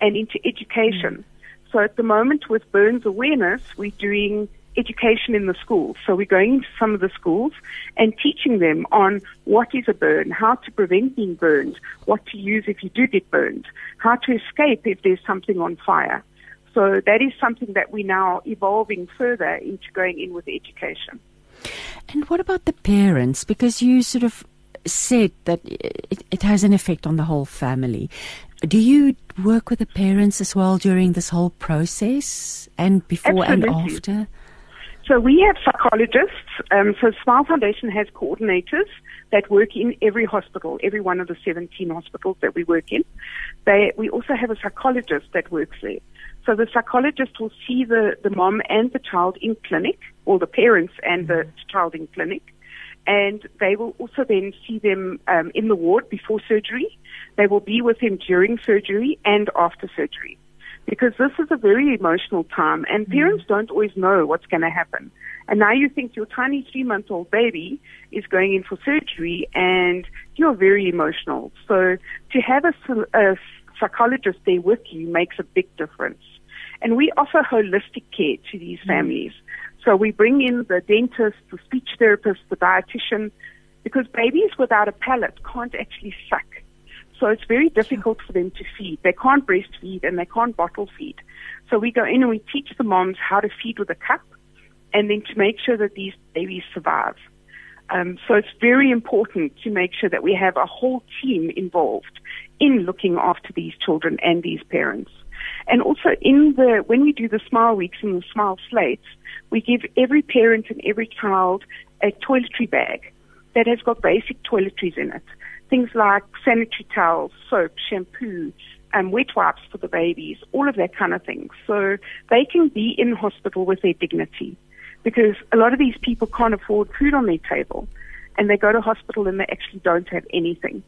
and into education. Mm. So at the moment with burns awareness, we're doing education in the schools. So we're going into some of the schools and teaching them on what is a burn, how to prevent being burned, what to use if you do get burned, how to escape if there's something on fire. So that is something that we're now evolving further into going in with education. And what about the parents? Because you sort of said that it, it has an effect on the whole family. Do you work with the parents as well during this whole process and before Absolutely. and after? So we have psychologists. Um, so Smile Foundation has coordinators that work in every hospital, every one of the 17 hospitals that we work in. They, we also have a psychologist that works there. So the psychologist will see the, the mom and the child in clinic, or the parents and the child in clinic. And they will also then see them um, in the ward before surgery. They will be with them during surgery and after surgery because this is a very emotional time and mm. parents don't always know what's going to happen. And now you think your tiny three month old baby is going in for surgery and you're very emotional. So to have a, a psychologist there with you makes a big difference. And we offer holistic care to these mm. So we bring in the dentist, the speech therapist, the dietitian, because babies without a palate can't actually suck. So it's very difficult for them to feed. They can't breastfeed and they can't bottle feed. So we go in and we teach the moms how to feed with a cup and then to make sure that these babies survive. Um, so it's very important to make sure that we have a whole team involved in looking after these children and these parents. And also in the, when we do the smile weeks and the smile slates, we give every parent and every child a toiletry bag that has got basic toiletries in it things like sanitary towels, soap, shampoo, and wet wipes for the babies, all of that kind of thing. So they can be in hospital with their dignity. because a lot of these people can't afford food on their table and they go to hospital and they actually don't have anything.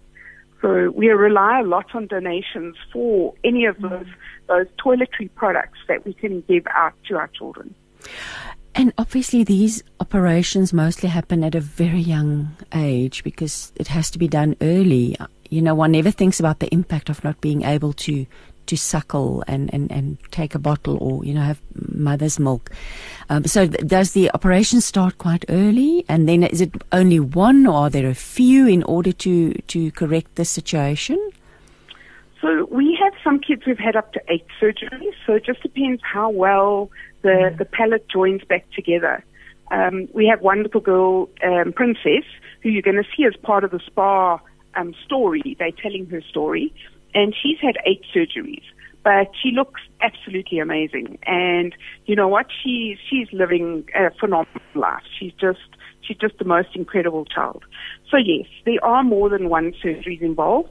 So we rely a lot on donations for any of those those toiletry products that we can give out to our children. And obviously, these operations mostly happen at a very young age because it has to be done early. You know, one never thinks about the impact of not being able to to suckle and, and, and take a bottle or you know have mother's milk. Um, so, th- does the operation start quite early, and then is it only one, or are there a few in order to to correct the situation? So we have some kids who've had up to eight surgeries. So it just depends how well the, the palate joins back together. Um, we have one little girl, um, Princess, who you're going to see as part of the spa um, story. They're telling her story, and she's had eight surgeries, but she looks absolutely amazing. And you know what? She's she's living a phenomenal life. She's just she's just the most incredible child. So yes, there are more than one surgeries involved.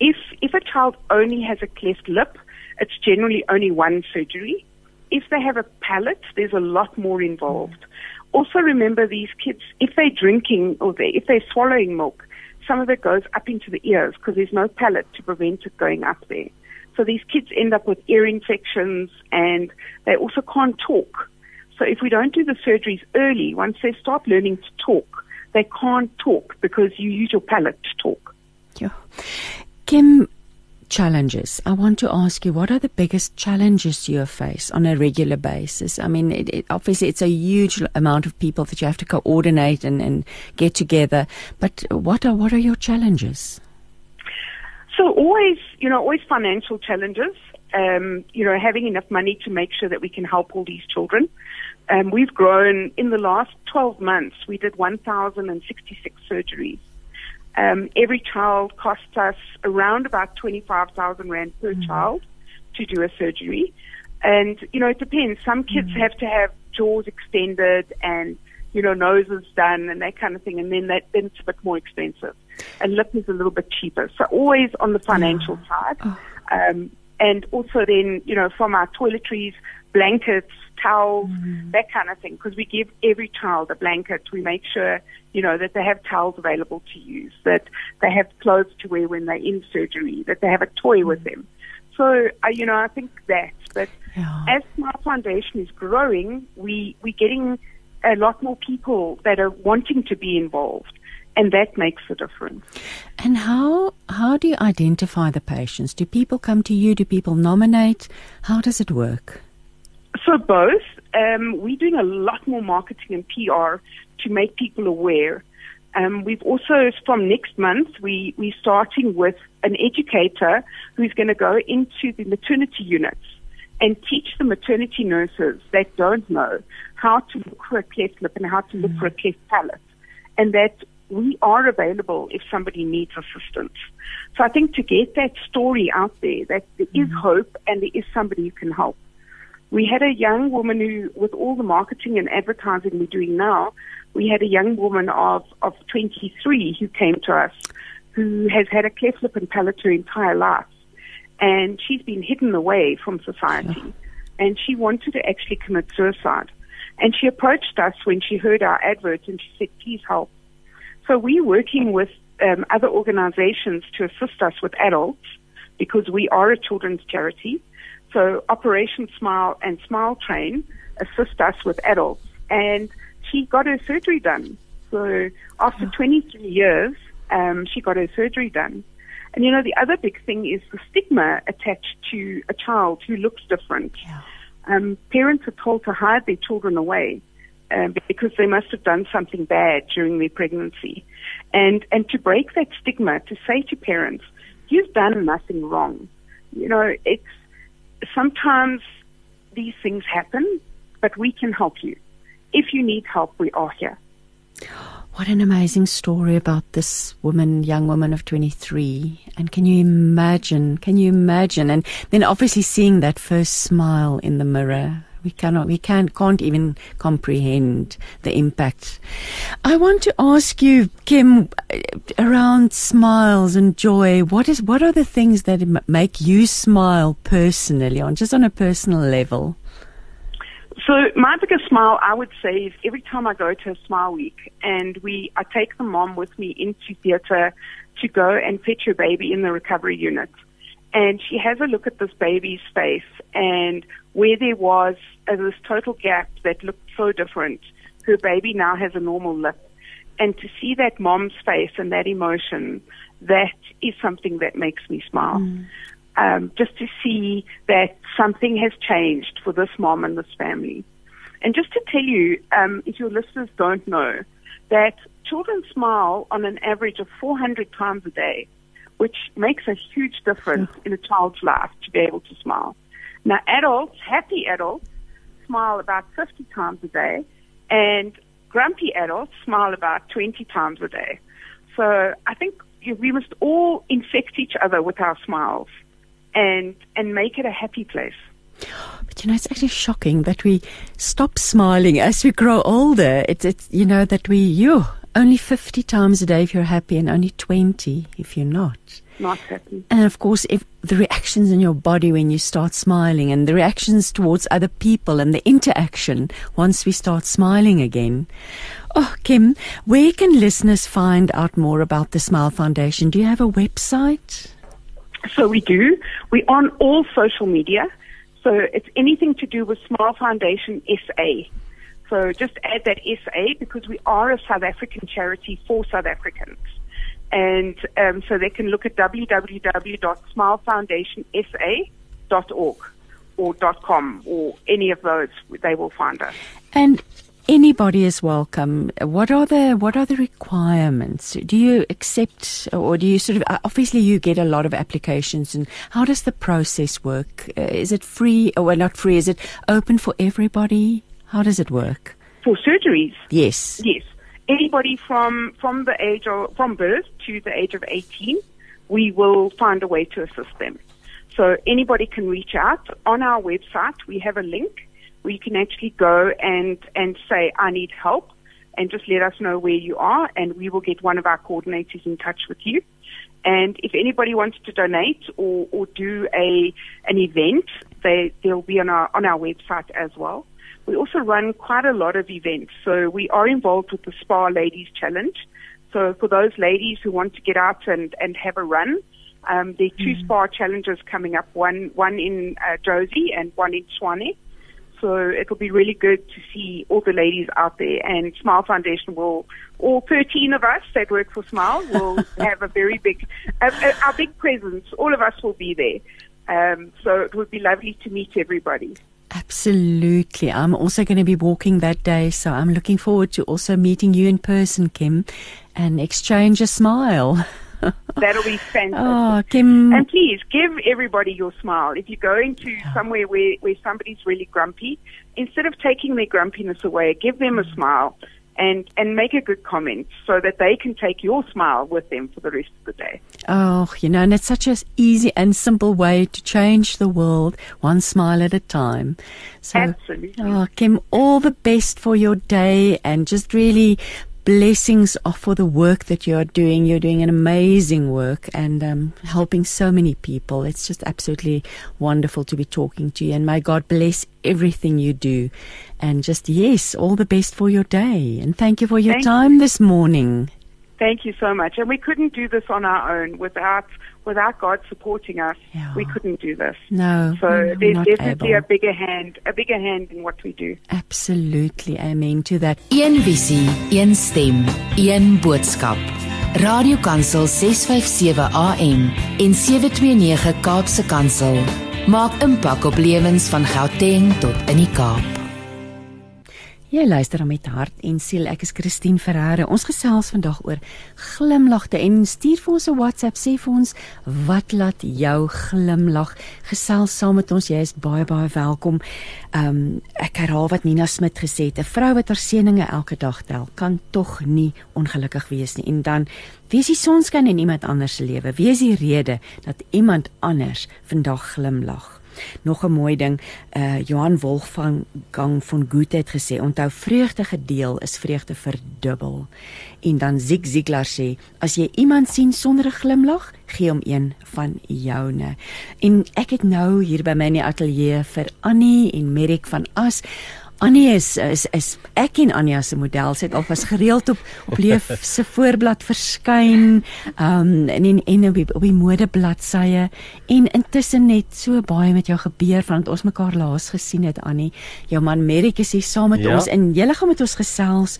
If if a child only has a cleft lip, it's generally only one surgery if they have a palate, there's a lot more involved. Also remember these kids, if they're drinking or they, if they're swallowing milk, some of it goes up into the ears because there's no palate to prevent it going up there. So these kids end up with ear infections and they also can't talk. So if we don't do the surgeries early, once they start learning to talk, they can't talk because you use your palate to talk. Yeah. Kim, challenges. I want to ask you, what are the biggest challenges you face on a regular basis? I mean, it, it, obviously, it's a huge amount of people that you have to coordinate and, and get together. But what are what are your challenges? So always, you know, always financial challenges. Um, you know, having enough money to make sure that we can help all these children. Um, we've grown in the last 12 months. We did 1,066 surgeries. Um, every child costs us around about 25,000 Rand per mm-hmm. child to do a surgery. And, you know, it depends. Some kids mm-hmm. have to have jaws extended and, you know, noses done and that kind of thing. And then that, then it's a bit more expensive. And lip is a little bit cheaper. So always on the financial oh. side. Oh. Um, and also then, you know, from our toiletries, blankets, towels, mm. that kind of thing. Because we give every child a blanket. We make sure, you know, that they have towels available to use, that they have clothes to wear when they're in surgery, that they have a toy mm. with them. So, uh, you know, I think that. But yeah. as Smile Foundation is growing, we we're getting a lot more people that are wanting to be involved and that makes a difference. And how how do you identify the patients? Do people come to you? Do people nominate? How does it work? So both. Um, we're doing a lot more marketing and PR to make people aware. Um, we've also, from next month, we, we're starting with an educator who's going to go into the maternity units and teach the maternity nurses that don't know how to look for a cleft lip and how to look mm. for a cleft palate. And that we are available if somebody needs assistance. So I think to get that story out there, that there is mm. hope and there is somebody who can help. We had a young woman who, with all the marketing and advertising we're doing now, we had a young woman of, of 23 who came to us who has had a cleft lip and palate her entire life. And she's been hidden away from society. And she wanted to actually commit suicide. And she approached us when she heard our advert and she said, please help. So we're working with um, other organizations to assist us with adults because we are a children's charity. So Operation Smile and Smile Train assist us with adults. And she got her surgery done. So after 23 years, um, she got her surgery done. And you know, the other big thing is the stigma attached to a child who looks different. Yeah. Um, parents are told to hide their children away um, because they must have done something bad during their pregnancy. And, and to break that stigma, to say to parents, you've done nothing wrong. You know, it's, sometimes these things happen, but we can help you. If you need help, we are here. What an amazing story about this woman, young woman of 23. And can you imagine? Can you imagine? And then obviously seeing that first smile in the mirror we cannot we can can't even comprehend the impact. I want to ask you kim around smiles and joy. What is what are the things that make you smile personally on just on a personal level? So my biggest smile, I would say, is every time I go to a smile week, and we, I take the mom with me into theatre to go and fetch her baby in the recovery unit, and she has a look at this baby's face, and where there was uh, this total gap that looked so different, her baby now has a normal lip, and to see that mom's face and that emotion, that is something that makes me smile. Mm um, just to see that something has changed for this mom and this family. And just to tell you, um, if your listeners don't know, that children smile on an average of 400 times a day, which makes a huge difference in a child's life to be able to smile. Now, adults, happy adults, smile about 50 times a day, and grumpy adults smile about 20 times a day. So I think we must all infect each other with our smiles and and make it a happy place. But you know, it's actually shocking that we stop smiling as we grow older. It's it's you know that we you only fifty times a day if you're happy, and only twenty if you're not. Not happy. And of course, if the reactions in your body when you start smiling, and the reactions towards other people, and the interaction once we start smiling again. Oh, Kim, where can listeners find out more about the Smile Foundation? Do you have a website? So we do. We're on all social media. So it's anything to do with Smile Foundation SA. So just add that SA because we are a South African charity for South Africans. And um, so they can look at www.smilefoundationsa.org or .com or any of those. They will find us. And anybody is welcome. What are the what are the requirements? Do you accept or do you sort of obviously you get a lot of applications and how does the process work? Uh, is it free or well, not free? Is it open for everybody? How does it work? For surgeries? Yes. Yes. Anybody from from the age of from birth to the age of 18, we will find a way to assist them. So anybody can reach out on our website. We have a link where you can actually go and, and say, I need help and just let us know where you are and we will get one of our coordinators in touch with you. And if anybody wants to donate or, or do a, an event, they, they'll be on our, on our website as well. We also run quite a lot of events. So we are involved with the Spa Ladies Challenge. So for those ladies who want to get out and, and have a run, um, there are 2 mm-hmm. spa challenges coming up, one, one in uh, Jozi and one in Tshwane. So it'll be really good to see all the ladies out there. And Smile Foundation will, all 13 of us that work for Smile will have a very big, our big presence. All of us will be there. Um, so it would be lovely to meet everybody. Absolutely. I'm also going to be walking that day, so I'm looking forward to also meeting you in person, Kim, and exchange a smile. That'll be fantastic. Oh, Kim. And please give everybody your smile. If you're going to somewhere where, where somebody's really grumpy, instead of taking their grumpiness away, give them a smile and and make a good comment so that they can take your smile with them for the rest of the day. Oh, you know, and it's such an easy and simple way to change the world, one smile at a time. So, Absolutely. Oh, Kim, all the best for your day and just really blessings for the work that you're doing. You're doing an amazing work and um, helping so many people. It's just absolutely wonderful to be talking to you. And may God bless everything you do. And just, yes, all the best for your day. And thank you for your thank time you. this morning. Thank you so much. And we couldn't do this on our own without without God supporting us, yeah. we couldn't do this. No. So no, there's definitely able. a bigger hand, a bigger hand in what we do. Absolutely. Amen to that. Een visie, een stem, een boodskap. Radio Kansel 657 AM en 729 Kaapse Kansel maak impak op lewens van Gauteng tot in die Kaap. Jy luister dan met hart en siel. Ek is Christine Ferreira. Ons gesels vandag oor glimlagte en stuur vir ons 'n WhatsApp sê vir ons wat laat jou glimlag. Gesels saam met ons. Jy is baie baie welkom. Ehm um, ek herhaal wat Nina Smit gesê het. 'n Vrou wat haar seëninge elke dag tel, kan tog nie ongelukkig wees nie. En dan Wie is die sonskyn in iemand anders se lewe? Wie is die rede dat iemand anders vandag glimlag? Nog 'n mooi ding, uh Johan Wolfgang Gang van Goethe het gesê, onthou vreugde gedeel is vreugde verdubbel. En dan Zig Ziglar sê, as jy iemand sien sonder 'n glimlag, gee hom een van joune. En ek het nou hier by my in die ateljee vir Annie en Merrick van As Annie is is is ek en Anja se model. Sy het alvas gereeld op op Leef se voorblad verskyn, um en en, en op die, op die modebladsye en intussen net so baie met jou gebeur van ons mekaar laas gesien het Annie. Jou man Merrick is hier saam met Ja. ons en julle gaan met ons gesels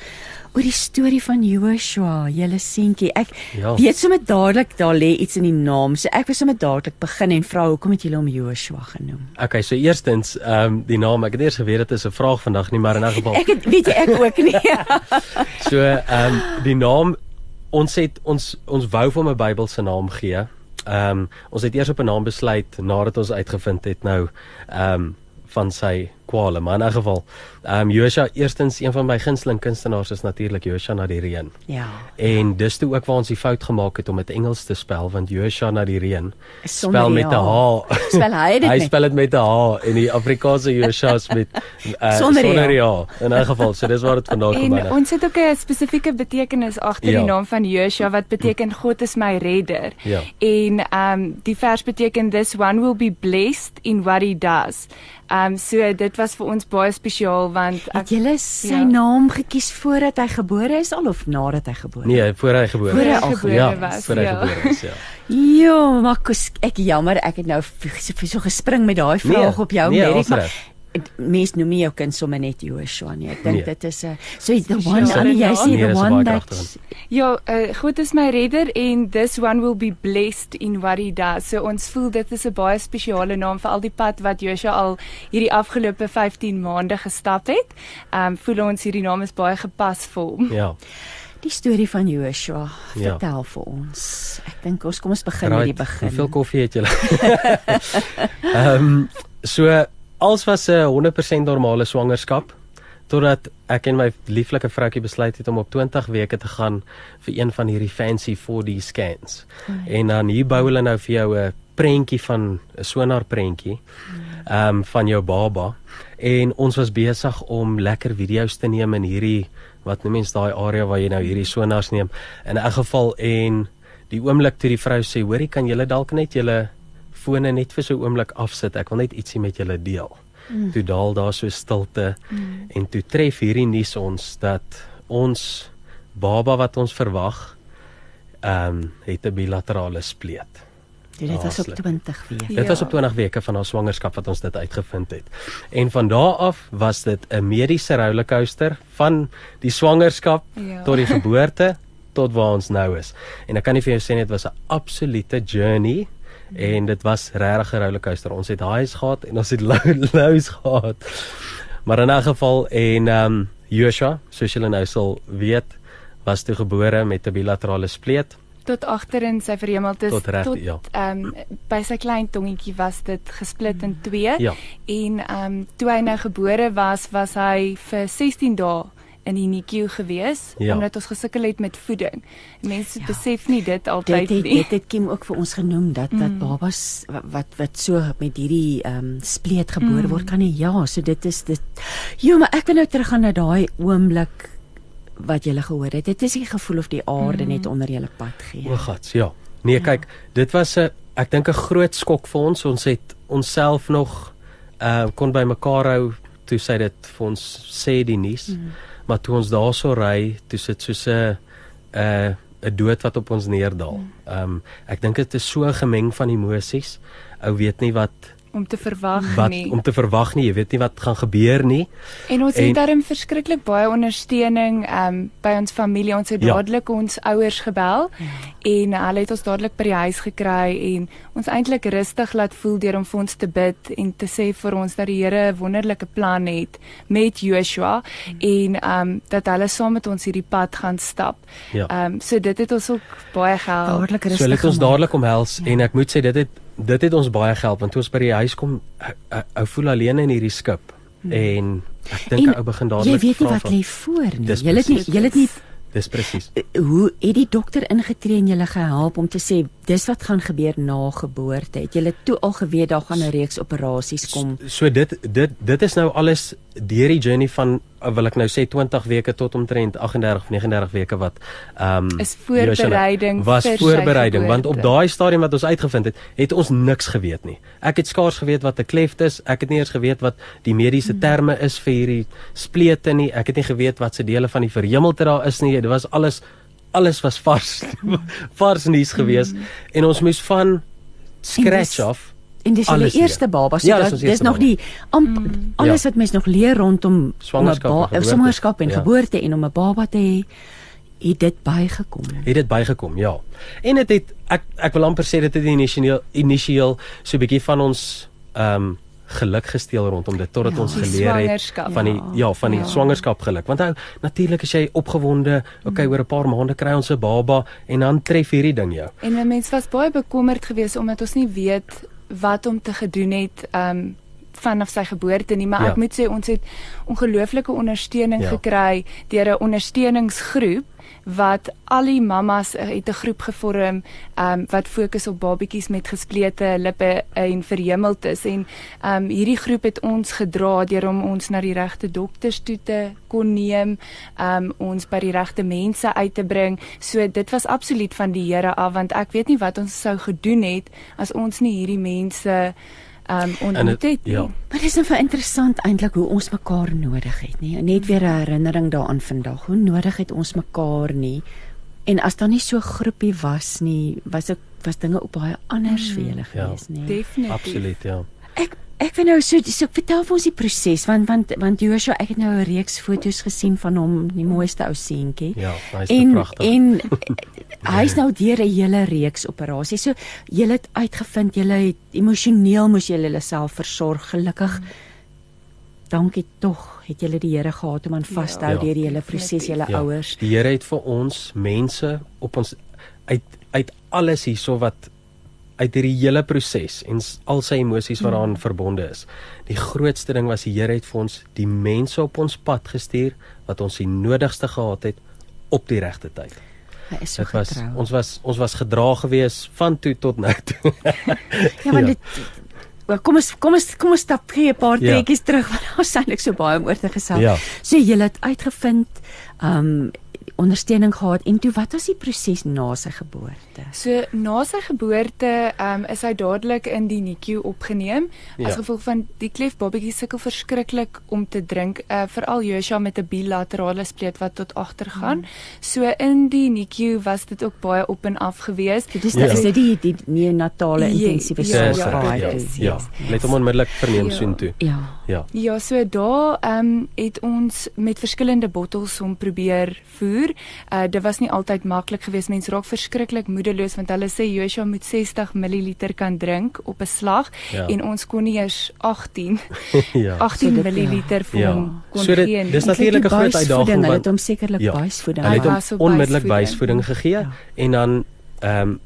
oor die storie van Joshua, julle seentjie. Ek Ja. weet sommer dadelik daar lê iets in die naam. So ek wil sommer dadelik begin en vra hoekom het julle hom Joshua genoem? Okay, so eerstens, ehm um, die naam, ek het eers geweet dit is 'n vraag vandag nie, maar in 'n geval. Ek het weet jy ek ook nie. So ehm um, die naam ons het ons ons wou vir hom 'n Bybelse naam gee. Ehm um, ons het eers op 'n naam besluit nadat ons uitgevind het nou ehm um, van sy kwale, maar in 'n geval ehm um, Joshua eerstens een van my gunsteling kunstenaars is natuurlik Joshua na die reën. ja. En dis toe ook waar ons die fout gemaak het om dit Engels te spel want Joshua na die reën spel met 'n H. Spel hy dit Hy spel dit met 'n H en die Afrikaanse Joshua is met uh, Sonder die sonder die H. In 'n geval, so dis waar dit vandaan kom. En ons het ook 'n spesifieke betekenis agter Ja. die naam van Joshua wat beteken God is my redder. Ja. En ehm um, die vers beteken this one will be blessed in what he does. Ehm um, so dit was vir ons baie spesiaal want Het julle sy Ja. naam gekies voordat hy gebore is al of nadat hy gebore is? Nee, voor hy gebore Voor hy is. al gebore ja, was, Voor hy ja. gebore is, ja. Maar kos, ek jammer, ek het nou so, so gespring met daai vraag op jou nee, Merrick, ons maar reg. mens noem nie jou kind sommer net Joshua nie. Ek dink Nee. dit is 'n so the one Spesiale Annie, jy naam. sê Nee, the one that. Ja, uh, God is my redder en this one will be blessed in what he does. So ons voel dit is 'n baie spesiale naam vir al die pad wat Joshua al hierdie afgelope 15 maande gestap het. Ehm um, voel ons hierdie naam is baie gepas vir hom. Ja. die storie van Joshua Ja. vertel vir ons. Ek dink ons kom ons begin met die begin. Hoeveel koffie het julle? Ehm so als was 'n 100% normale swangerskap totdat ek en my lieflike vroutjie besluit het om op 20 weke te gaan vir een van hierdie fancy 4D scans. Oh, ja. En dan hier bou hulle nou vir jou 'n prentjie van 'n sonar prentjie. Ehm um, van jou baba en ons was besig om lekker video's te neem in hierdie wat noem mens daai area waar jy nou hierdie sonars neem. In 'n geval en die oomblik toe die vrou sê, "Hoorie, kan julle dalk net julle fone net vir so 'n oomblik afsit. Ek wil net ietsie met julle deel." Mm. Toe daal daar so stilte mm. en toe tref hierdie nuus ons dat ons baba wat ons verwag ehm um, het 'n bilaterale spleet. Dit was op Haaslik. 20 weke. Dit was op 20 weke van haar swangerskap wat ons dit uitgevind het. En van daar af was dit 'n mediese rollercoaster van die swangerskap Ja. tot die geboorte tot waar ons nou is. En ek kan nie vir jou sê dit was 'n absolute journey en dit was regtig 'n rollercoaster. Ons het highs gehad en ons het low- lows gehad. Maar in 'n geval en ehm um, Joshua, soos julle nou sal weet, was toe gebore met 'n bilaterale spleet. tot agter in sy verhemelte Tot reg, tot ja. ehm um, by sy klein tongetjie was dit gesplit in twee Ja. en ehm um, toe hy nou gebore was was hy vir 16 dae in die NICU gewees Ja. omdat ons gesukkel het met voeding. Mense Ja. ja. besef nie dit Dit altyd het nie. dit het Kim ook vir ons genoem dat dat babas wa- wat wat so met hierdie ehm um, spleet gebore word kan nie ja, so dit is dit. Jo, maar ek wil nou teruggaan na daai oomblik wat jy gehoor het. Dit is die gevoel of die aarde net onder julle pad gee. O gats, ja. Nee, kyk, dit was 'n ek dink 'n groot skok vir ons. Ons het onsself nog uh kon by mekaar hou toe sy dit vir ons sê die nuus. Mm. Maar toe ons daarso ry, toe sit soos 'n 'n 'n dood wat op ons neerdal. Ehm um, ek dink dit is so 'n gemeng van emosies. Ou weet nie wat om te verwag wat nie. om te verwag nie. Jy weet nie wat gaan gebeur nie. En ons En- het daarin verskriklik baie ondersteuning um by ons familie. Ons het Ja. dadelik ons ouers gebel en hulle het ons dadelik by die huis gekry en ons eintlik rustig laat voel deur om vir ons te bid en te sê vir ons dat die Here 'n wonderlike plan het met Joshua en um dat hulle saam met ons hierdie pad gaan stap. Ja. Um so dit het ons ook baie gehelp. Dadelik rustig. So hulle het ons dadelik omhels Ja. ja. en ek moet sê dit het dit het ons baie gehelp want toe ons by die huis kom ou- voel alleen in hierdie skip hmm. en ek dink ou begin Jy dadelik weet nie vra wat lê voor nie. Jy het nie jy het nie Dis presies. eh, hoe het die dokter ingetree en julle gehelp om te sê dis wat gaan gebeur na geboorte? Het julle toe al geweet daar gaan 'n reeks operasies kom? So dit dit dit is nou alles deur die journey van uh, wil ek nou sê 20 weke tot omtrent 38 of 39 weke wat ehm um, is voorbereiding was voorbereiding want op daai stadium wat ons uitgevind het, het ons niks geweet nie. Ek het skaars geweet wat 'n kleft is. Ek het nie eens geweet wat die mediese terme is vir hierdie splete nie. Ek het nie geweet wat se dele van die verhemelte daar is nie. Dit was alles alles was vars vars nuus geweest mm. en ons moes van scratch af En dis die eerste baba. So ja, dis, dis nog die amp, mm. alles ja. wat mens nog leer rondom swangerskap, swangerskap en ja. geboorte en om 'n baba te hê, het dit bygekom. Het dit bygekom, ja. En dit het, het ek ek wil amper sê dit het initieel initieel so 'n bietjie van ons ehm um, geluk gesteel rondom dit totdat ja, ons geleer het van die ja, ja van die ja. swangerskap geluk. Want nou natuurlik as jy opgewonde, okay, mm. oor 'n paar maande kry ons 'n baba en dan tref hierdie ding jou. En 'n mens was baie bekommerd geweest omdat ons nie weet wat om te gedoen het um vanaf sy geboorte nie, maar ja. ek moet sê ons het ongelooflike ondersteuning ja. gekry deur 'n ondersteuningsgroep wat al die mammas het 'n groep gevorm um wat fokus op babatjies met gesplete lippe en verhemeltes en um hierdie groep het ons gedra deur om ons na die regte dokters toe te kon neem um ons by die regte mense uit te bring. So dit was absoluut van die Here af want ek weet nie wat ons sou gedoen het as ons nie hierdie mense um ontmoet het. Ja. Maar dit is nou interessant eintlik hoe ons mekaar nodig het, nê? Net weer 'n herinnering daaraan vandag. Hoe nodig het ons mekaar nie? En as daar nie so groepie was nie, was ek was dinge op baie anders mm. vir julle ja. gewees, nê? Definitief. Absoluut, ja. Ek ek wil nou so so vertel vir ons die proses want want want Joshua, ek het nou 'n reeks foto's gesien van hom, die mooiste ou seentjie. Ja, hy's pragtig. En hy's nou deur 'n hele reeks operasies. So jy het uitgevind jy het emosioneel moes jy hulle self versorg gelukkig. Dankie tog het jy die Here gehad om aan vashou ja, deur die hele proses julle ja, ouers. Die Here het vir ons mense op ons uit uit alles hierso wat uit hierdie hele proses en al sy emosies wat daaraan verbonde is. Die grootste ding was die Here het vir ons die mense op ons pad gestuur wat ons die nodigste gehad het op die regte tyd. Hy is so was, ons was ons was gedra gewees van toe tot nou toe. ja, want ja. dit kom ons kom ons kom ons stap gee 'n paar ja. trekkies terug want daar was eintlik so baie om oor te gesels. Ja. So jy het uitgevind, ehm um, ondersteuning gehad en toe wat was die proses na sy geboorte? So na sy geboorte um, is hy dadelik in die NICU opgeneem ja. as gevolg van die klef babatjie sukkel verskriklik om te drink uh, veral Joshua met 'n bilaterale spleet wat tot agter gaan. Hmm. So in die NICU was dit ook baie op en af gewees. Dit is ja. is dit die, die neonatale intensiewe sorg ja, ja, ja, ja. Net om onmiddellik verneem ja. soheen toe. Ja. Ja. Ja, so daar ehm um, het ons met verskillende bottels om probeer voer. Uh dit was nie altyd maklik geweest. Mense raak verskriklik moedeloos want hulle sê Joshua moet 60 ml kan drink op 'n slag ja. en ons kon nie eers 18 ja. 18 so ml ja. vir hom ja. kon so dit, gee. Dis natuurlik 'n groot uitdaging want hulle het hom sekerlik ja. buisvoeding. Hulle het hom onmiddellik buisvoeding gegee ja. en dan ehm um,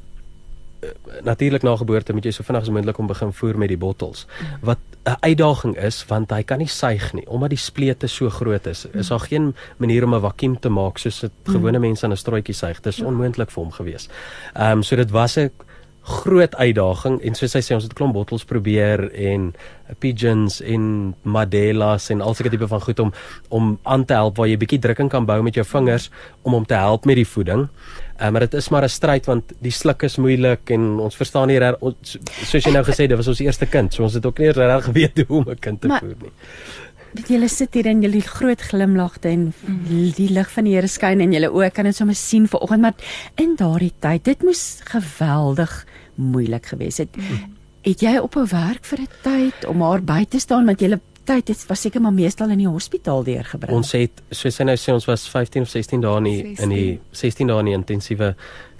natuurlik na geboorte moet jy so vinnig as moontlik om begin voer met die bottels wat 'n uitdaging is want hy kan nie suig nie omdat die splete so groot is is daar geen manier om 'n vakuum te maak soos dit gewone mense aan 'n strooitjie suig dit is onmoontlik vir hom gewees. Ehm um, so dit was 'n groot uitdaging en soos hy sê ons het klomp bottels probeer en pigeons en madelas en al sulke tipe van goed om om aan te help waar jy bietjie drukking kan bou met jou vingers om hom te help met die voeding. Um, maar dit is maar 'n stryd want die sluk is moeilik en ons verstaan nie reg soos jy nou gesê dit was ons eerste kind so ons het ook nie reg geweet hoe om 'n kind te maar, voer nie. Dit julle sit hier en julle groot glimlagte en die lig van die Here skyn in julle oë kan dit sommer sien vanoggend maar in daardie tyd dit moes geweldig moeilik gewees het. Mm. Het jy op 'n werk vir 'n tyd om haar by te staan want jy tyd het was seker maar meestal in die hospitaal deurgebring. Ons het soos sy nou sê ons was 15 of 16 dae in die, in die 16 dae in die intensiewe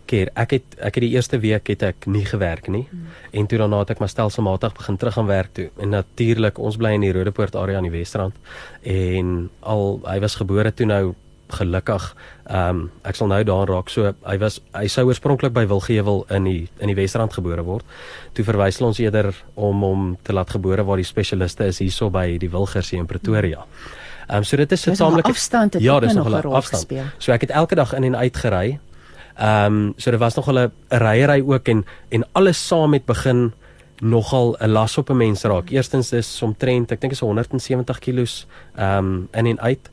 keer. Ek het ek het die eerste week het ek nie gewerk nie hmm. en toe daarna het ek maar stelselmatig begin terug aan werk toe. En natuurlik ons bly in die Rodepoort area aan die Wesrand en al hy was gebore toe nou gelukkig ehm um, ek sal nou daaraan raak so hy was hy sou oorspronklik by Wilgewel in die in die Wesrand gebore word toe verwys hulle ons eerder om hom te laat gebore waar die spesialiste is hierso by die Wilgersie in Pretoria. Ehm um, so dit is 'n saamlike afstand het ja, dis nog 'n afstand. Gespeel. So ek het elke dag in en uit gery. Ehm um, so dit was nog 'n ryery ook en en alles saam met begin nogal 'n las op 'n mens raak. Eerstens is omtrent, ek dink is 170 kg ehm um, in en uit.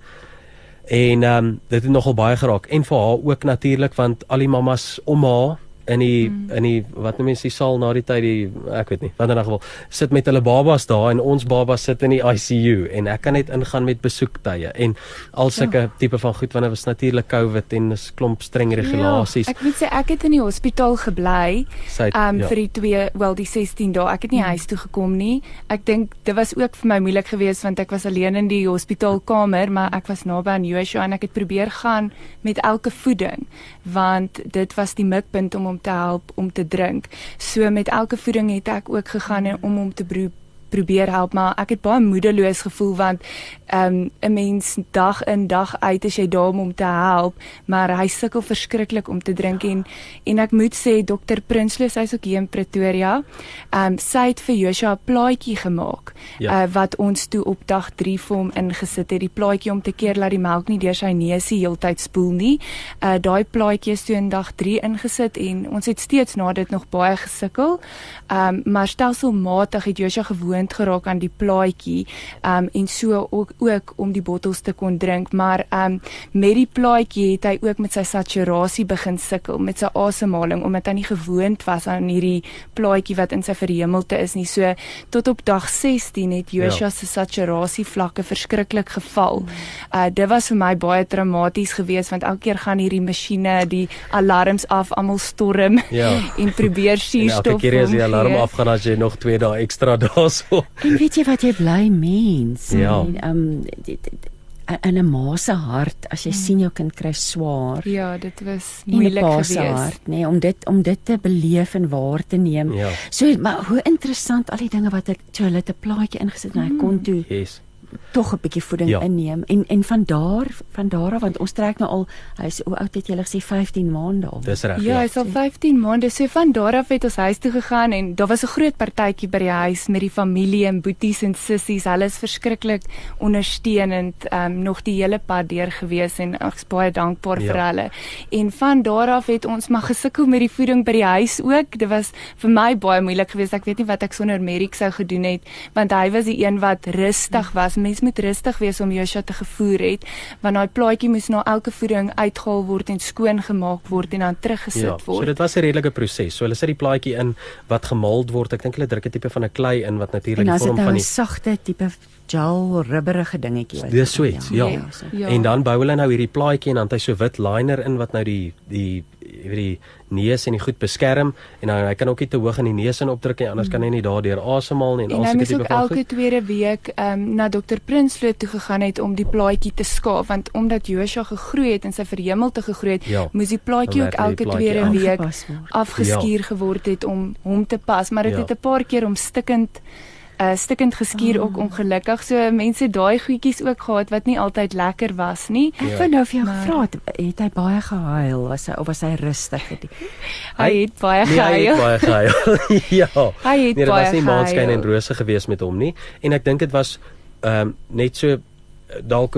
En ehm um, dit het nogal baie geraak. En vir haar ook natuurlik want al die mammas om haar in die mm. in die wat noem mense die saal na die tyd die ek weet nie wat in 'n geval sit met hulle babas daar en ons babas sit in die ICU en ek kan net ingaan met besoektye en al sulke ja. tipe van goed wanneer was natuurlik COVID en 'n klomp streng ja, regulasies. Ja, ek moet sê ek het in die hospitaal gebly um, ja. vir die twee wel die 16 dae. Ek het nie mm. huis toe gekom nie. Ek dink dit was ook vir my moeilik geweest want ek was alleen in die hospitaalkamer maar ek was naby aan Joshua en ek het probeer gaan met elke voeding want dit was die mikpunt om om te help om te drink. So met elke voeding het ek ook gegaan om hom te probeer probeer help maar ek het baie moedeloos gevoel want ehm, 'n um, mens dag in dag uit as jy daar om hom te help maar hy sukkel verskriklik om te drink en en ek moet sê dokter Prinsloo hy's ook hier in Pretoria. Ehm um, sy het vir Joshua 'n plaatjie gemaak ja. uh, wat ons toe op dag 3 vir hom ingesit het die plaatjie om te keer dat die melk nie deur sy neusie heeltyd spoel nie. Uh daai plaatjie is toe in dag 3 ingesit en ons het steeds na dit nog baie gesukkel. Ehm um, maar stelselmatig het Joshua gewoon gewend geraak aan die plaatjie um en so ook ook om die bottels te kon drink maar um met die plaatjie het hy ook met sy saturasie begin sukkel met sy asemhaling omdat hy nie gewoond was aan hierdie plaatjie wat in sy verhemelte is nie so tot op dag 16 het Joshua ja. se saturasie vlakke verskriklik geval. Uh dit was vir my baie traumaties geweest want elke keer gaan hierdie masjiene die alarms af almal storm ja. en probeer suurstof. Elke keer as die alarm afgaan as jy nog 2 dae ekstra daar so En weet jy wat jy bly mens? Ja. En um in 'n ma se hart as jy hmm. sien jou kind kry swaar. Ja, dit was moeilik geweest. Hart, nee, om dit om dit te beleef en waar te neem. Ja. So maar hoe interessant al die dinge wat ek so hulle 'n plaatjie ingesit en hy kon toe. Yes tog 'n bietjie voeding ja. inneem en en van daar van daar af want ons trek nou al hy's hoe oud het jy gesê 15 maande al. Dis reg. Ja, hy's al 15 maande. So van daar af het ons huis toe gegaan en daar was 'n groot partytjie by die huis met die familie en boeties en sissies. Hulle is verskriklik ondersteunend um nog die hele pad deur gewees en ek's baie dankbaar ja. vir hulle. En van daar af het ons maar gesukkel met die voeding by die huis ook. Dit was vir my baie moeilik geweest. Ek weet nie wat ek sonder Merrick sou gedoen het want hy was die een wat rustig was mens moet rustig wees om Joshua te gevoer het want daai plaatjie moes na elke voeding uitgehaal word en skoon gemaak word en dan teruggesit ja, word. So dit was 'n redelike proses. So hulle sit die plaatjie in wat gemald word. Ek dink hulle druk 'n tipe van 'n klei in wat natuurlik die vorm nou van die sagte tipe gel rubberige dingetjie Dis sweet, ja. Ja. ja. En dan bou hulle nou hierdie plaatjie en dan het hy so wit liner in wat nou die die jy weet die neus en die goed beskerm en dan hy kan ook nie te hoog in die neus in opdruk nie anders kan hy nie daardeur asemhaal nie en al sulke tipe van goed. Elke tweede week ehm um, na dokter Prinsloo toe gegaan het om die plaatjie te skaaf want omdat Joshua gegroei het en sy verhemel te gegroei het, ja, moes die plaatjie ook elke tweede week afgeskuur ja. geword het om hom te pas, maar dit ja. het 'n paar keer om stikkend uh, stikkend geskuur oh. ook ongelukkig. So mense daai goedjies ook gehad wat nie altyd lekker was nie. Ek ja. wou nou vir jou gevra het, het hy baie gehuil was hy of was hy rustig het? Hy het baie gehuil. Nee, hy het baie gehuil. ja. Hy het nee, baie was nie maanskyn en rose gewees met hom nie. En ek dink dit was ehm um, net so dalk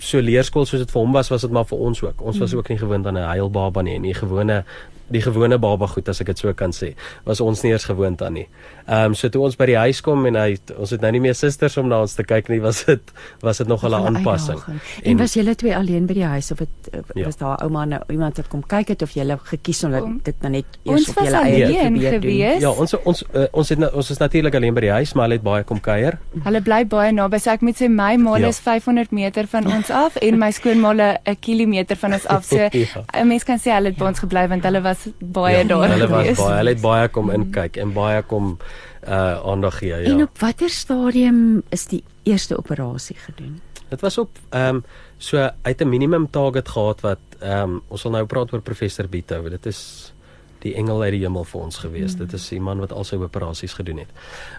so leerskool soos dit vir hom was was dit maar vir ons ook. Ons was mm. ook nie gewoond aan 'n huilbaba nie en nie gewone die gewone baba goed as ek dit so kan sê was ons nie eers gewoond aan nie. Ehm um, so toe ons by die huis kom en hy ons het nou nie meer susters om na ons te kyk nie was dit was dit nog 'n aanpassing. En, en was julle twee alleen by die huis of het, ja. was daar ouma nou iemand wat kom kyk het of julle gekies om dit nou net eers op julle eie te probeer doen? Ja, ons ons uh, ons het ons is natuurlik alleen by die huis maar hulle het baie kom kuier. Hulle bly baie naby. So ek moet sê my ma ja. is 500 meter van ons af en my skoonma 'n kilometer van ons af. So ja. 'n mens kan sê hulle het by ons gebly want hulle was baie ja, daar. Hulle was baie, hulle het baie kom inkyk en baie kom uh aandag gee, ja. En op watter stadium is die eerste operasie gedoen? Dit was op ehm um, so uit 'n minimum target gehad wat ehm um, ons sal nou praat oor professor Bito. Dit is die engel uit die hemel vir ons gewees. Mm. Dit is 'n man wat al sy operasies gedoen het.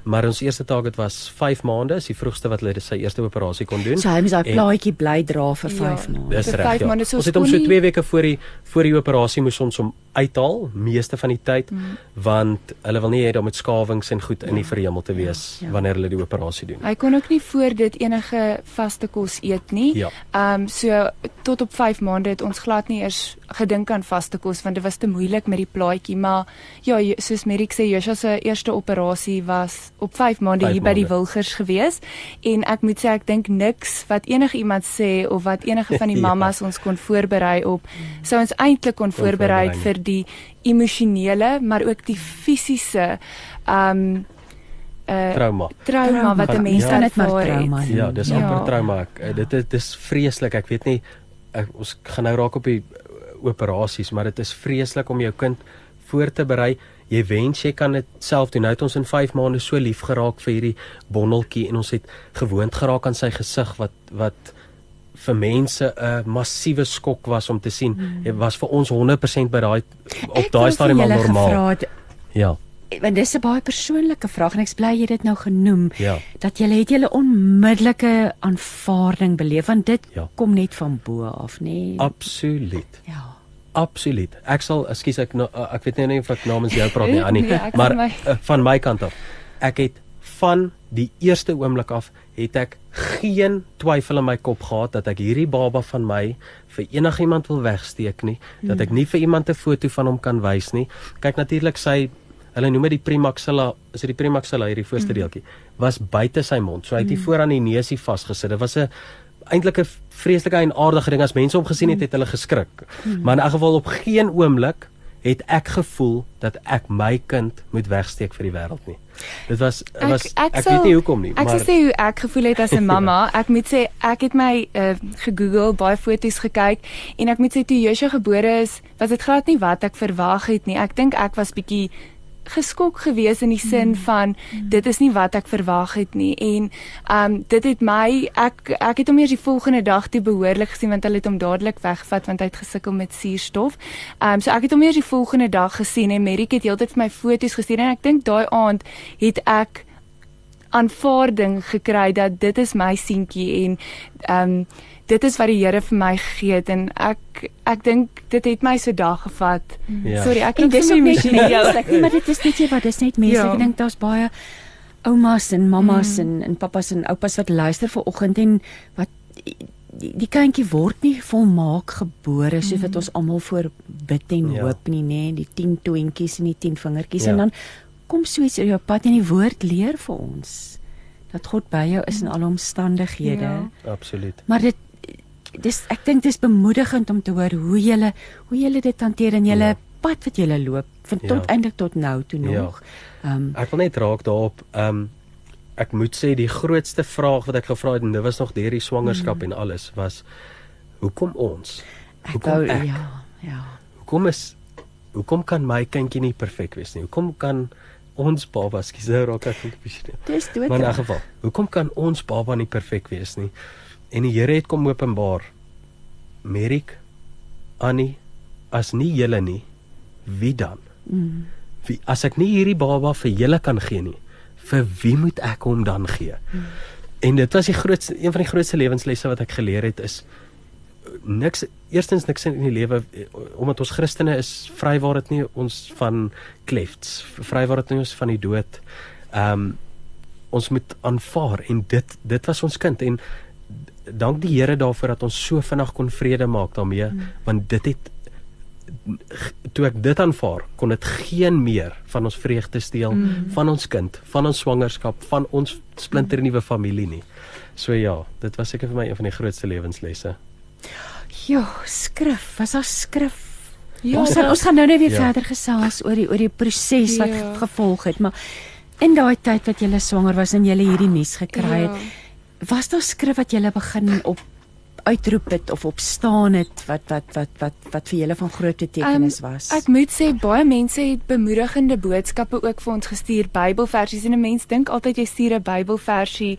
Maar ons eerste target was 5 maande, is die vroegste wat hulle sy eerste operasie kon doen. So hy moes daai plaatjie bly dra vir 5 ja, maande. Dis reg. Ja. Maande, so ons het hom so 2 weke voor die voor die operasie moes ons hom uithaal meeste van die tyd mm. want hulle wil nie hê daar moet skawings en goed ja. in die ja. verhemel te wees ja. Ja. wanneer hulle die operasie doen. Hy kon ook nie voor dit enige vaste kos eet nie. Ja. Ehm um, so tot op 5 maande het ons glad nie eers gedink aan vaste kos want dit was te moeilik met die plaatjie, maar ja, soos Merik sê, Joshua se eerste operasie was op 5 maande hier by die Wilgers gewees en ek moet sê ek dink niks wat enige iemand sê of wat enige van die ja. mammas ja. ons kon voorberei op sou ons eintlik kon voorberei vir die emosionele maar ook die fisiese um uh trauma. Trauma wat 'n mens ja, dan net maar trauma. Ja, dis ja. amper trauma. Ek, uh, dit is dis vreeslik. Ek weet nie ek, ons gaan nou raak op die uh, operasies, maar dit is vreeslik om jou kind voor te berei. Jy wens jy kan dit self doen. Nou het ons in 5 maande so lief geraak vir hierdie bondeltjie en ons het gewoond geraak aan sy gesig wat wat vir mense 'n massiewe skok was om te sien. Hmm. Dit was vir ons 100% by daai op daai stadium al normaal. Ja want dis 'n baie persoonlike vraag en ek bly jy dit nou genoem ja. dat jy het julle onmiddellike aanvaarding beleef want dit ja. kom net van bo af nê nee? absoluut ja absoluut ek sal ekskuus ek nou, ek weet nie of ek namens jou praat nie Annie ja, maar my... Uh, van my kant af ek het van die eerste oomblik af het ek geen twyfel in my kop gehad dat ek hierdie baba van my vir enigiemand wil wegsteek nie dat ek nie vir iemand 'n foto van hom kan wys nie kyk natuurlik sy hulle noem dit die premaxilla, is dit die premaxilla hierdie voorste mm. deeltjie, was buite sy mond. So hy het hier mm. voor aan die neusie vasgesit. Dit was 'n eintlik 'n vreeslike en aardige ding as mense hom gesien het, het hulle geskrik. Mm. Maar in 'n geval op geen oomblik het ek gevoel dat ek my kind moet wegsteek vir die wêreld nie. Dit was was ek, ek, ek weet nie hoekom nie, ek maar Ek sê hoe ek gevoel het as 'n mamma. Ek moet sê ek het my uh, gegoogel, baie foto's gekyk en ek moet sê toe Joshua gebore is, was dit glad nie wat ek verwag het nie. Ek dink ek was bietjie geskok gewees in die sin mm. van dit is nie wat ek verwag het nie en um dit het my ek ek het hom eers die volgende dag toe behoorlik gesien want hulle het hom dadelik weggevat want hy het gesukkel met suurstof. Um so ek het hom eers die volgende dag gesien en Merik het heeltyd vir my foto's gestuur en ek dink daai aand het ek aanvaarding gekry dat dit is my seentjie en um dit is wat die Here vir my gegee het en ek ek dink dit het my so dag gevat. Ja. Sorry, ek het dis nie met jou. Ek maar dit is net jy wat dis net mense. Ja. Ek dink daar's baie oumas en mammas mm. en en pappas en oupas wat luister vir oggend en wat die, die kindjie word nie volmaak gebore soos wat mm. ons almal voor bid en ja. hoop nie nê die 10 toentjies en die 10 vingertjies ja. en dan kom so iets op jou pad en die woord leer vir ons dat God by jou is in alle omstandighede. Ja. Absoluut. Maar dit dis ek dink dit is bemoedigend om te hoor hoe julle hoe julle dit hanteer in julle ja. pad wat julle loop van tot ja. eintlik tot nou toe ja. nog. Ehm ja. um, ek wil net raak daarop ehm um, ek moet sê die grootste vraag wat ek gevra het en dit was nog deur die swangerskap mm. en alles was hoekom ons? Hoekom ek? ek? Ja, ja. Hoekom is hoekom kan my kindjie nie perfek wees nie? Hoekom kan ons baba skies nou raak ek 'n bietjie. Dis dood. Maar in 'n geval, hoekom kan ons baba nie perfek wees nie? En die Here het kom openbaar. Merik Annie as nie julle nie, wie dan? Mm. Wie as ek nie hierdie baba vir julle kan gee nie, vir wie moet ek hom dan gee? Mm. En dit was die grootste een van die grootste lewenslesse wat ek geleer het is niks eerstens niks in die lewe omdat ons Christene is vry waar dit nie ons van klefts vry waar dit nie ons van die dood ehm um, ons moet aanvaar en dit dit was ons kind en dank die Here daarvoor dat ons so vinnig kon vrede maak daarmee mm. want dit het toe ek dit aanvaar kon dit geen meer van ons vreugde steel mm. van ons kind van ons swangerskap van ons splinter nuwe familie nie so ja dit was seker vir my een van die grootste lewenslesse ja skrif was daar skrif ja ons, ja. ons gaan nou net weer ja. verder gesels oor die oor die proses wat ja. gevolg het maar in daai tyd wat jy swanger was en jy hierdie nuus gekry het ja was daar skrif wat jy begin op uitroep het of op staan het wat wat wat wat wat vir julle van groot betekenis um, was. Ek moet sê baie mense het bemoedigende boodskappe ook vir ons gestuur Bybelversies en 'n mens dink altyd jy stuur 'n Bybelversie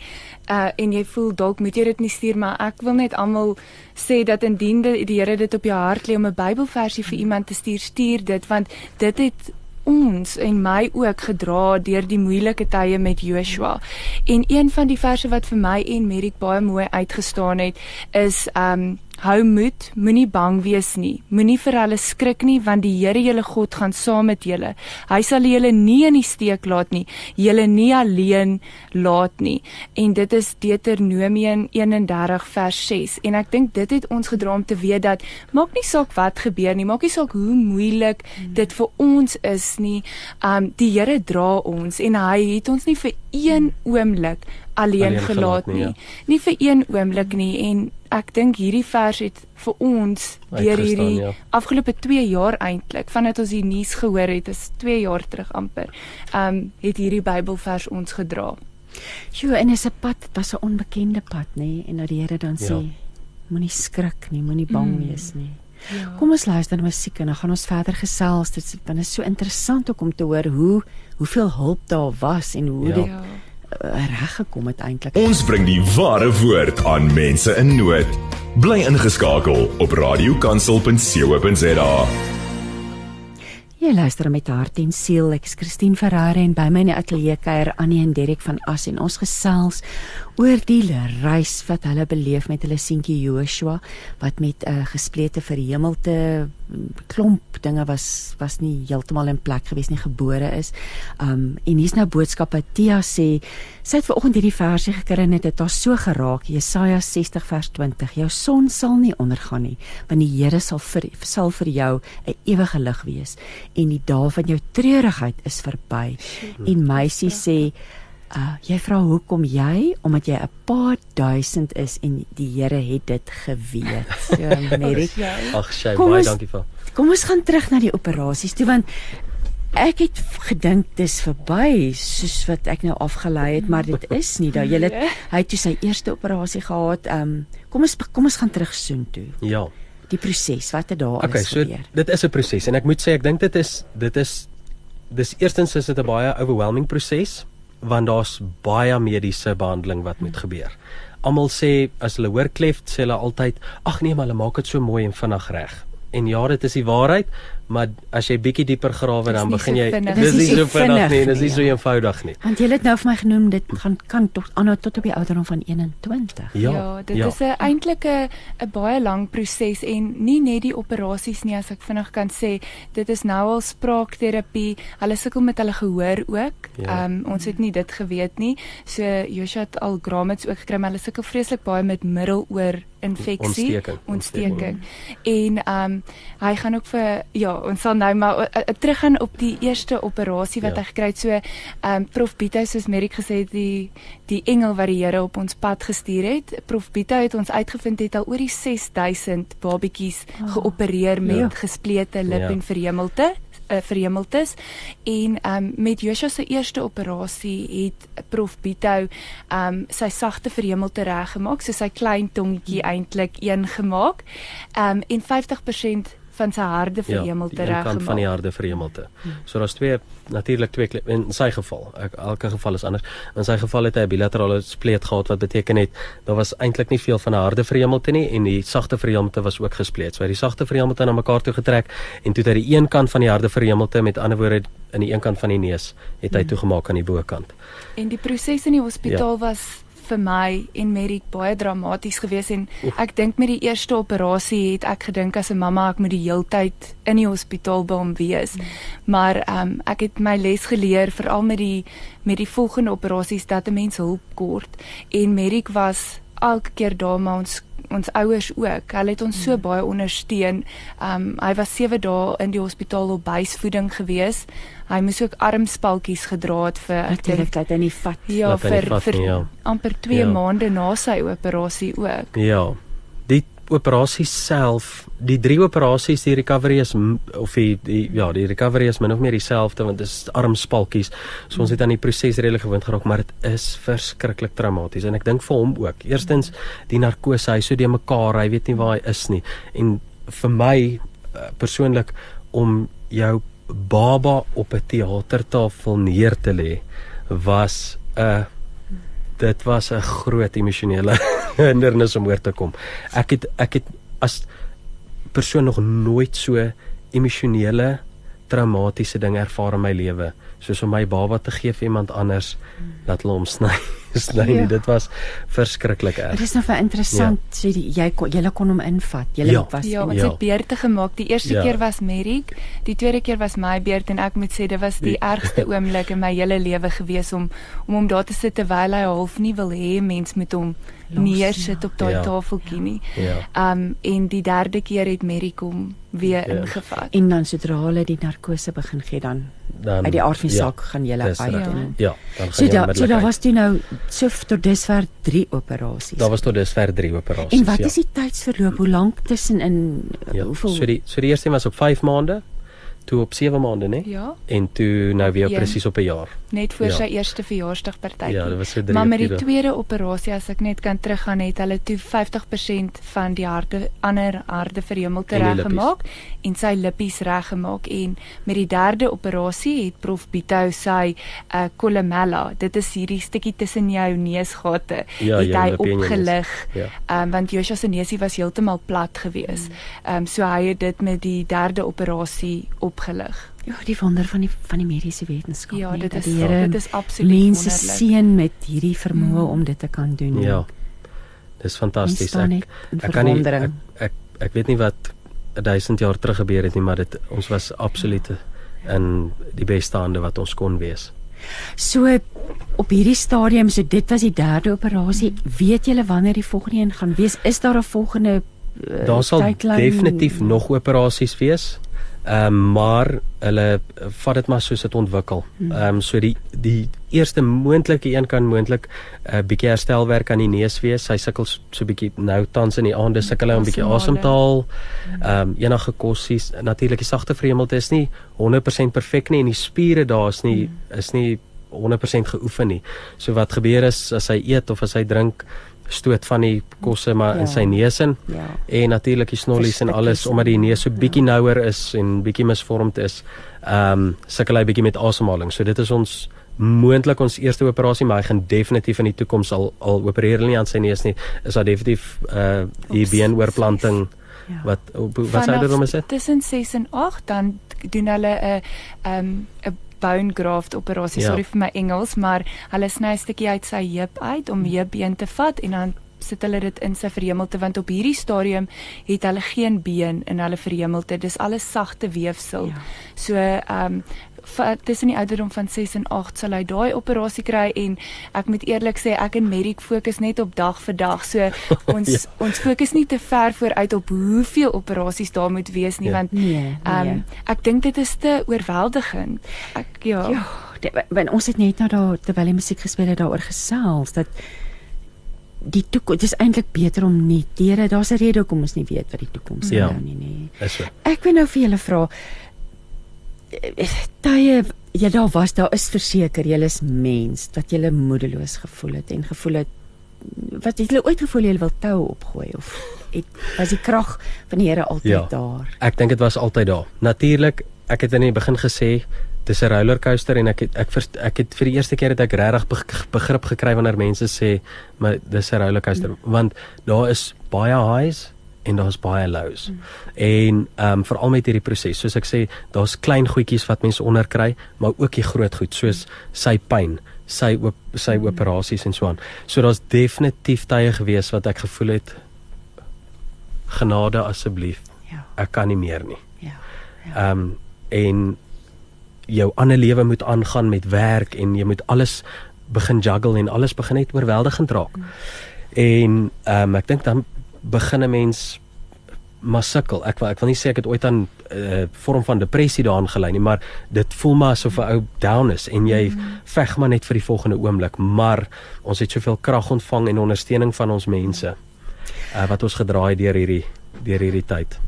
uh en jy voel dalk moet jy dit nie stuur maar ek wil net almal sê dat indien die, die Here dit op jou hart lê om 'n Bybelversie vir iemand te stuur, stuur dit want dit het ons en my ook gedra deur die moeilike tye met Joshua. En een van die verse wat vir my en Merik baie mooi uitgestaan het is um Hou moed, moenie bang wees nie. Moenie vir hulle skrik nie want die Here julle God gaan saam met julle. Hy sal julle nie in die steek laat nie. Julle nie alleen laat nie. En dit is Deuteronomium 31 vers 6. En ek dink dit het ons gedra om te weet dat maak nie saak wat gebeur nie, maak nie saak hoe moeilik dit vir ons is nie. Um die Here dra ons en hy het ons nie vir een oomblik alleen, alleen gelaat nie. Nie, ja. nie vir een oomblik nie en ek dink hierdie vers het vir ons deur hierdie ja. afgelope 2 jaar eintlik vandat ons die nuus gehoor het, is 2 jaar terug amper. Ehm um, het hierdie Bybelvers ons gedra. Jo, en is 'n pad, dit was 'n onbekende pad, nê, nee, en dat die Here dan ja. sê moenie skrik nie, moenie bang mm. wees nie. Ja. Kom ons luister na musiek en dan gaan ons verder gesels. Dit is so interessant om te hoor hoe hoeveel hulp daar was en hoe ja. dit ja reg gekom het eintlik. Ons bring die ware woord aan mense in nood. Bly ingeskakel op radiokansel.co.za. Jy luister met hart en siel. Ek is Christine Ferreira en by my in die ateljee kuier Annie en Derek van As en ons gesels oor die reis wat hulle beleef met hulle seentjie Joshua wat met 'n uh, gesplete verhemelte klomp dinge was was nie heeltemal in plek gewees nie gebore is. Um en hier's nou boodskappe Tia sê sy het vanoggend hierdie versie gekry en dit het haar so geraak. Jesaja 60 vers 20. Jou son sal nie ondergaan nie, want die Here sal vir sal vir jou 'n ewige lig wees en die dae van jou treurigheid is verby. En meisie sê Uh, jy vra hoekom jy omdat jy 'n paar duisend is en die Here het dit geweet. So Merik. Ag, sy baie dankie vir. Kom ons gaan terug na die operasies toe want ek het gedink dis verby soos wat ek nou afgelei het, maar dit is nie. Daai jy het nee. hy het toe sy eerste operasie gehad. Ehm um, kom ons kom ons gaan terug soen toe. Ja. Die proses wat het daar okay, alles gebeur. So dit is 'n proses en ek moet sê ek dink dit is dit is dis eerstens is dit 'n baie overwhelming proses want daar's baie mediese behandeling wat moet gebeur. Almal sê as hulle hoor klef, sê hulle altyd, "Ag nee, maar hulle maak dit so mooi en vinnig reg." En ja, dit is die waarheid, maar as jy bietjie dieper grawe dan begin jy dis nie so vinnig nie, dis nie so eenvoudig nie. Want jy het nou vir my genoem dit gaan kan tot aanhou tot op die ouderdom van 21. Ja, ja dit ja. is 'n eintlik 'n 'n baie lang proses en nie net die operasies nie as ek vinnig kan sê, dit is nou al spraakterapie. Hulle sukkel met hulle gehoor ook. Ja. Ehm ja. um, ons het nie dit geweet nie. So Joshua het al gramets ook gekry, maar hulle sukkel vreeslik baie met middeloor infeksie, ontsteking, ontsteking. En ehm um, hy gaan ook vir ja, ons sal nou maar uh, uh, teruggaan op die eerste operasie wat ja. hy gekry het. So ehm um, Prof Bito soos Merik gesê het die die engel wat die Here op ons pad gestuur het. Prof Bito het ons uitgevind het al oor die 6000 babetjies oh. geopereer met ja. gesplete lip ja. en verhemelte uh, verhemeltes en um, met Joshua se eerste operasie het prof Bito um sy sagte verhemelte reggemaak so sy klein tongetjie eintlik een gemaak. Um en 50% van sy harde ja, verhemelte ja, reg gemaak. van die harde verhemelte. Hmm. So daar's twee natuurlik twee in sy geval. Ek, elke geval is anders. In sy geval het hy 'n bilaterale spleet gehad wat beteken het daar was eintlik nie veel van 'n harde verhemelte nie en die sagte verhemelte was ook gespleet. So hy het die sagte verhemelte na mekaar toe getrek en toe het hy die een kant van die harde verhemelte met ander woorde in die een kant van die neus het hy hmm. toegemaak aan die bokant. En die proses in die hospitaal ja. was vir my en Merik baie dramaties geweest en Oef. ek dink met die eerste operasie het ek gedink as 'n mamma ek moet die heeltyd in die hospitaal by hom wees. Mm. Maar ehm um, ek het my les geleer veral met die met die volgende operasies dat 'n mens hulp kort en Merik was elke keer daar maar ons ons ouers ook. Hulle het ons so hmm. baie ondersteun. Um hy was 7 dae in die hospitaal op buisvoeding gewees. Hy moes ook armspaltjies gedra het vir ek dink dat hy nie vat. Ja, vir, vat vir nie, ja. amper 2 ja. maande na sy operasie ook. Ja operasie self, die drie operasies, die recovery is of die, die ja, die recovery is min of meer dieselfde want dit is armspalkies. So ons het aan die proses redelik gewoond geraak, maar dit is verskriklik traumaties en ek dink vir hom ook. Eerstens die narkose, hy so die mekaar, hy weet nie waar hy is nie. En vir my uh, persoonlik om jou baba op 'n teatertafel neer te lê was 'n uh, dit was 'n groot emosionele hindernis om oor te kom. Ek het ek het as persoon nog nooit so emosionele traumatiese ding ervaar in my lewe soos om my baba te gee vir iemand anders dat hulle hom sny. Sny nie. Ja. Dit was verskriklik Dit erg. is nou vir interessant, ja. sê die jy kon julle kon hom invat. Julle Ja. was Ja, ons Ja. het beurte gemaak. Die eerste Ja. keer was Merrick, die tweede keer was my beurt en ek moet sê dit was die ergste oomblik in my hele lewe gewees om om hom daar te sit terwyl hy half nie wil hê mens moet hom neersit ja. op daai Ja. tafeltjie nie. Ja. Um en die derde keer het Merrick hom weer Ja. ingevat. en dan sodra hulle die narkose begin gee dan Dan uit die aard van die ja, saak gaan dis uit. reg. en- Ja, dan So gaan jy daar so daar was toe nou so tot dusver 3 operasies. Daar was tot dusver 3 operasies. En wat ja. is die tydsverloop? Hoe lank tussenin ja. hoeveel So die so die eerste een was op 5 maande, toe op 7 maande, né? Ja, En toe nou weer Een. presies op 'n jaar. net voor Ja. sy eerste verjaarsdagpartytjie. Ja, dit was so 3 Maar met die tweede operasie as ek net kan teruggaan het hulle toe 50% van die harte ander harde verhemelte En die reggemaak en sy lippies reggemaak en met die derde operasie het prof Bito sy uh, columella dit is hierdie stukkie tussen jou neusgate Ja, het hy lip en jou neus. opgelig Ja. um, want Joshua se neusie was heeltemal plat gewees. Ehm um, so hy het dit met die derde operasie opgelig. Ja, die wonder van die van die mediese wetenskap. Ja, nee, dit dat is die Here dit is absoluut mense wonderlik. seën met hierdie vermoë Mm. om dit te kan doen. Ja. Dis fantasties. In ek kan nie ek, ek ek weet nie wat 1000 jaar terug gebeur het nie, maar dit ons was absoluut in die beste hande wat ons kon wees. So op hierdie stadium, so dit was die derde operasie. Weet julle wanneer die volgende een gaan wees? Is daar 'n volgende uh, Daar sal tydlyn? definitief nog operasies wees. Ehm um, maar hulle eh, vat dit maar soos dit ontwikkel. Hmm. Ehm um, so die die eerste moontlike een kan moontlik 'n uh, bietjie herstelwerk aan die neus wees. Hy sukkel so bietjie nou tans in die aande sukkel hy om 'n bietjie asem te haal. Ehm um, enige kossies natuurlik die sagte vreemdelte is nie 100% perfek nie en die spiere daar is nie is nie 100% geoefen nie. So wat gebeur is as hy eet of as hy drink stoot van die kosse maar Ja. in sy neus in Ja. en natuurlik die snollies en alles omdat die neus so ja. bietjie nouer is en bietjie misvormd is. Ehm um, sukkel hy bietjie met asemhaling. So dit is ons moontlik ons eerste operasie maar hy gaan definitief in die toekoms al al opereer hulle nie aan sy neus nie. Is daar definitief uh die Oeps, beenoorplanting Ja. wat op- wat sou dit is dit? Tussen 6 en 8 dan doen hulle 'n ehm 'n bone graft operasie. Ja. Sorry vir my Engels, maar hulle sny 'n stukkie uit sy heup uit om heupbeen te vat en dan sit hulle dit in sy verhemelte want op hierdie stadium het hulle geen been in hulle verhemelte. Dis alles sagte weefsel. Ja. So ehm um, tussen die ouderdom van 6 en 8 sal hy daai operasie kry en ek moet eerlik sê ek en Medic fokus net op dag vir dag. So ons Ja. ons fokus nie te ver vooruit op hoeveel operasies daar moet wees nie Ja. want Nee, nee. ehm um, ek dink dit is te oorweldigend. Ek ja. Ja, dit, want ons het net nou daar terwyl die musiek gespeel het daaroor gesels dat die toekoms dis eintlik beter om nie teere daar's 'n rede hoekom ons nie weet wat die toekoms Ja. inhou nie nee. Is so. Ek wil nou vir julle vra tye ja daar was daar is verseker julle is mens dat julle moedeloos gevoel het en gevoel het wat het julle ooit gevoel julle wil tou opgooi of het was die krag van die Here altyd Ja. daar Ek dink dit was altyd daar. Natuurlik, ek het in die begin gesê dis 'n rollercoaster en ek het ek verst, ek het vir die eerste keer het ek regtig beg- begrip gekry wanneer mense sê maar dis 'n rollercoaster mm. want daar is baie highs en daar's baie lows. Mm. En ehm um, veral met hierdie proses, soos ek sê, daar's klein goedjies wat mense onderkry, maar ook die groot goed soos sy pyn, sy op sy mm. operasies en so aan. So daar's definitief tye gewees wat ek gevoel het genade asseblief. ja Ek kan nie meer nie. ja Ehm um, en jou ander lewe moet aangaan met werk en jy moet alles begin juggle en alles begin net oorweldigend raak. En ehm um, ek dink dan begin 'n mens maar sukkel. Ek wil ek wil nie sê ek het ooit aan 'n uh, vorm van depressie daaraan gelei nie, maar dit voel maar asof 'n ou down is en jy mm. veg maar net vir die volgende oomblik, maar ons het soveel krag ontvang en ondersteuning van ons mense uh, wat ons gedraai deur hierdie deur hierdie tyd.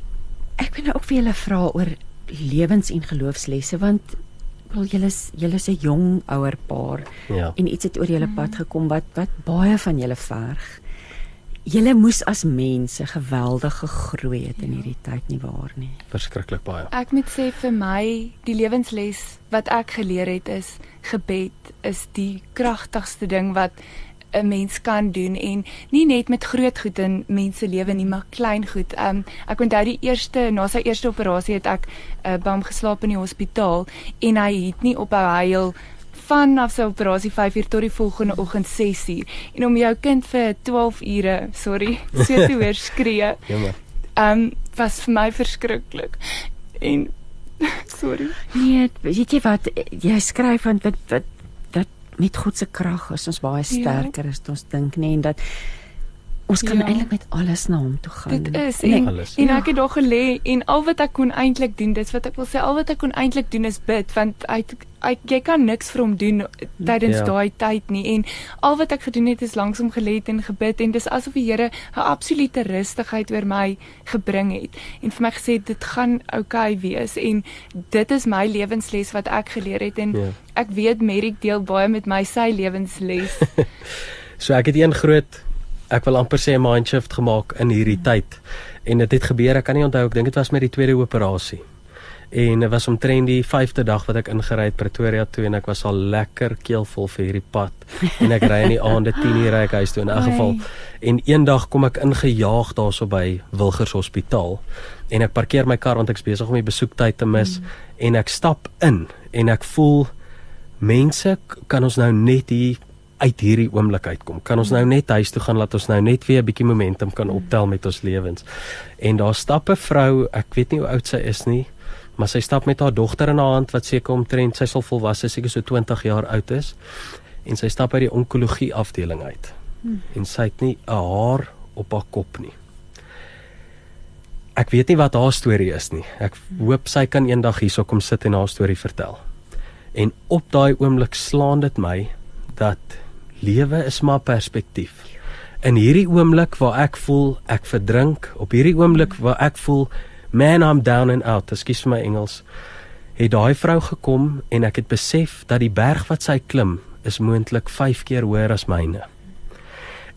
Ek wil nou ook vir julle vra oor lewens- en geloofslesse want wel julle julle is 'n jong ouer paar Ja. en iets het oor julle pad gekom wat wat baie van julle verg. Julle moes as mense geweldig gegroei het in hierdie tyd nie waar nie. Verskriklik baie. Ek moet sê vir my die lewensles wat ek geleer het is gebed is die kragtigste ding wat 'n mens kan doen en nie net met groot goed in mense lewe nie maar klein goed. Um ek onthou die eerste na sy eerste operasie het ek uh, by hom geslaap in die hospitaal en hy het nie ophou huil vanaf sy operasie 5uur tot die volgende oggend 6uur en om jou kind vir 12 ure, sorry, so te hoor skree. Jammer. Ehm um, was vir my verskriklik. En sorry. Nee, weet jy wat jy skryf van dat dat dat met God se krag is ons baie sterker ja. as ons dink nê en dat ons kan ja. eintlik met alles na hom toe gaan. Dit is en, en, en ek het daar gelê en al wat ek kon eintlik doen, dis wat ek wil sê, al wat ek kon eintlik doen is bid want uit ek jy kan niks vir hom doen tydens ja. daai tyd nie en al wat ek gedoen het is langs hom gelê en gebid en dis asof die Here 'n absolute rustigheid oor my gebring het en vir my gesê dit gaan oukei okay wees en dit is my lewensles wat ek geleer het en ja. ek weet Merrick deel baie met my sy lewensles. so ek het een groot ek wil amper sê 'n mind shift gemaak in hierdie tyd en dit het gebeur ek kan nie onthou ek dink dit was met die tweede operasie en dit was omtrent die 5de dag wat ek ingery het Pretoria toe en ek was al lekker keelvol vir hierdie pad. En ek ry in die aande 10 uur ry ek huis toe. In 'n geval en eendag kom ek ingejaag daarso by Wilgers Hospitaal. En ek parkeer my kar want ek's besig om die besoektyd te mis. Mm. en ek stap in en ek voel mense kan ons nou net hier uit hierdie oomblik uitkom. Kan ons nou net huis toe gaan? Laat ons nou net weer 'n bietjie momentum kan optel met ons lewens. En daar stap 'n vrou, ek weet nie hoe oud sy is nie, maar sy stap met haar dogter in haar hand wat seker omtrent sy sal volwasse seker so 20 jaar oud is en sy stap uit die onkologie afdeling uit. Hmm. en sy het nie 'n haar op haar kop nie. Ek weet nie wat haar storie is nie. Ek hoop sy kan eendag hierso kom sit en haar storie vertel. En op daai oomblik slaan dit my dat lewe is maar perspektief. In hierdie oomblik waar ek voel ek verdrink op hierdie oomblik waar ek voel Man I'm down and out, ekskuus vir my Engels. Het daai vrou gekom en ek het besef dat die berg wat sy klim is moontlik 5 keer hoër as myne.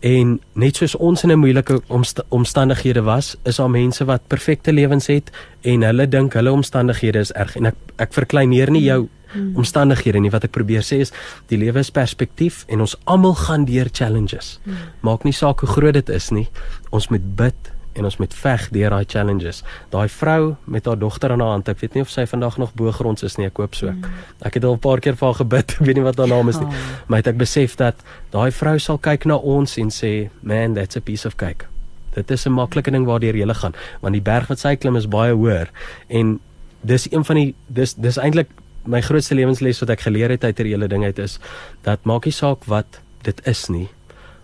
En net soos ons in 'n moeilike omst omstandighede was, is daar mense wat perfekte lewens het en hulle dink hulle omstandighede is erg en ek ek verkleineer nie jou hmm. omstandighede nie wat ek probeer sê is die lewe is perspektief en ons almal gaan deur challenges. Hmm. Maak nie saak hoe groot dit is nie. Ons moet bid en ons moet veg deur daai challenges. Daai vrou met haar dogter aan haar hand, ek weet nie of sy vandag nog bo-gronds is nie, ek hoop so. Mm. Ek het al 'n paar keer vir haar gebid, ek weet nie wat haar naam is nie, oh. maar het ek besef dat daai vrou sal kyk na ons en sê, "Man, that's a piece of cake." Dit is 'n maklike ding waardeur jy gaan, want die berg wat sy klim is baie hoër en dis een van die dis dis eintlik my grootste lewensles wat ek geleer het uit hierdie hele ding uit is dat maak nie saak wat dit is nie,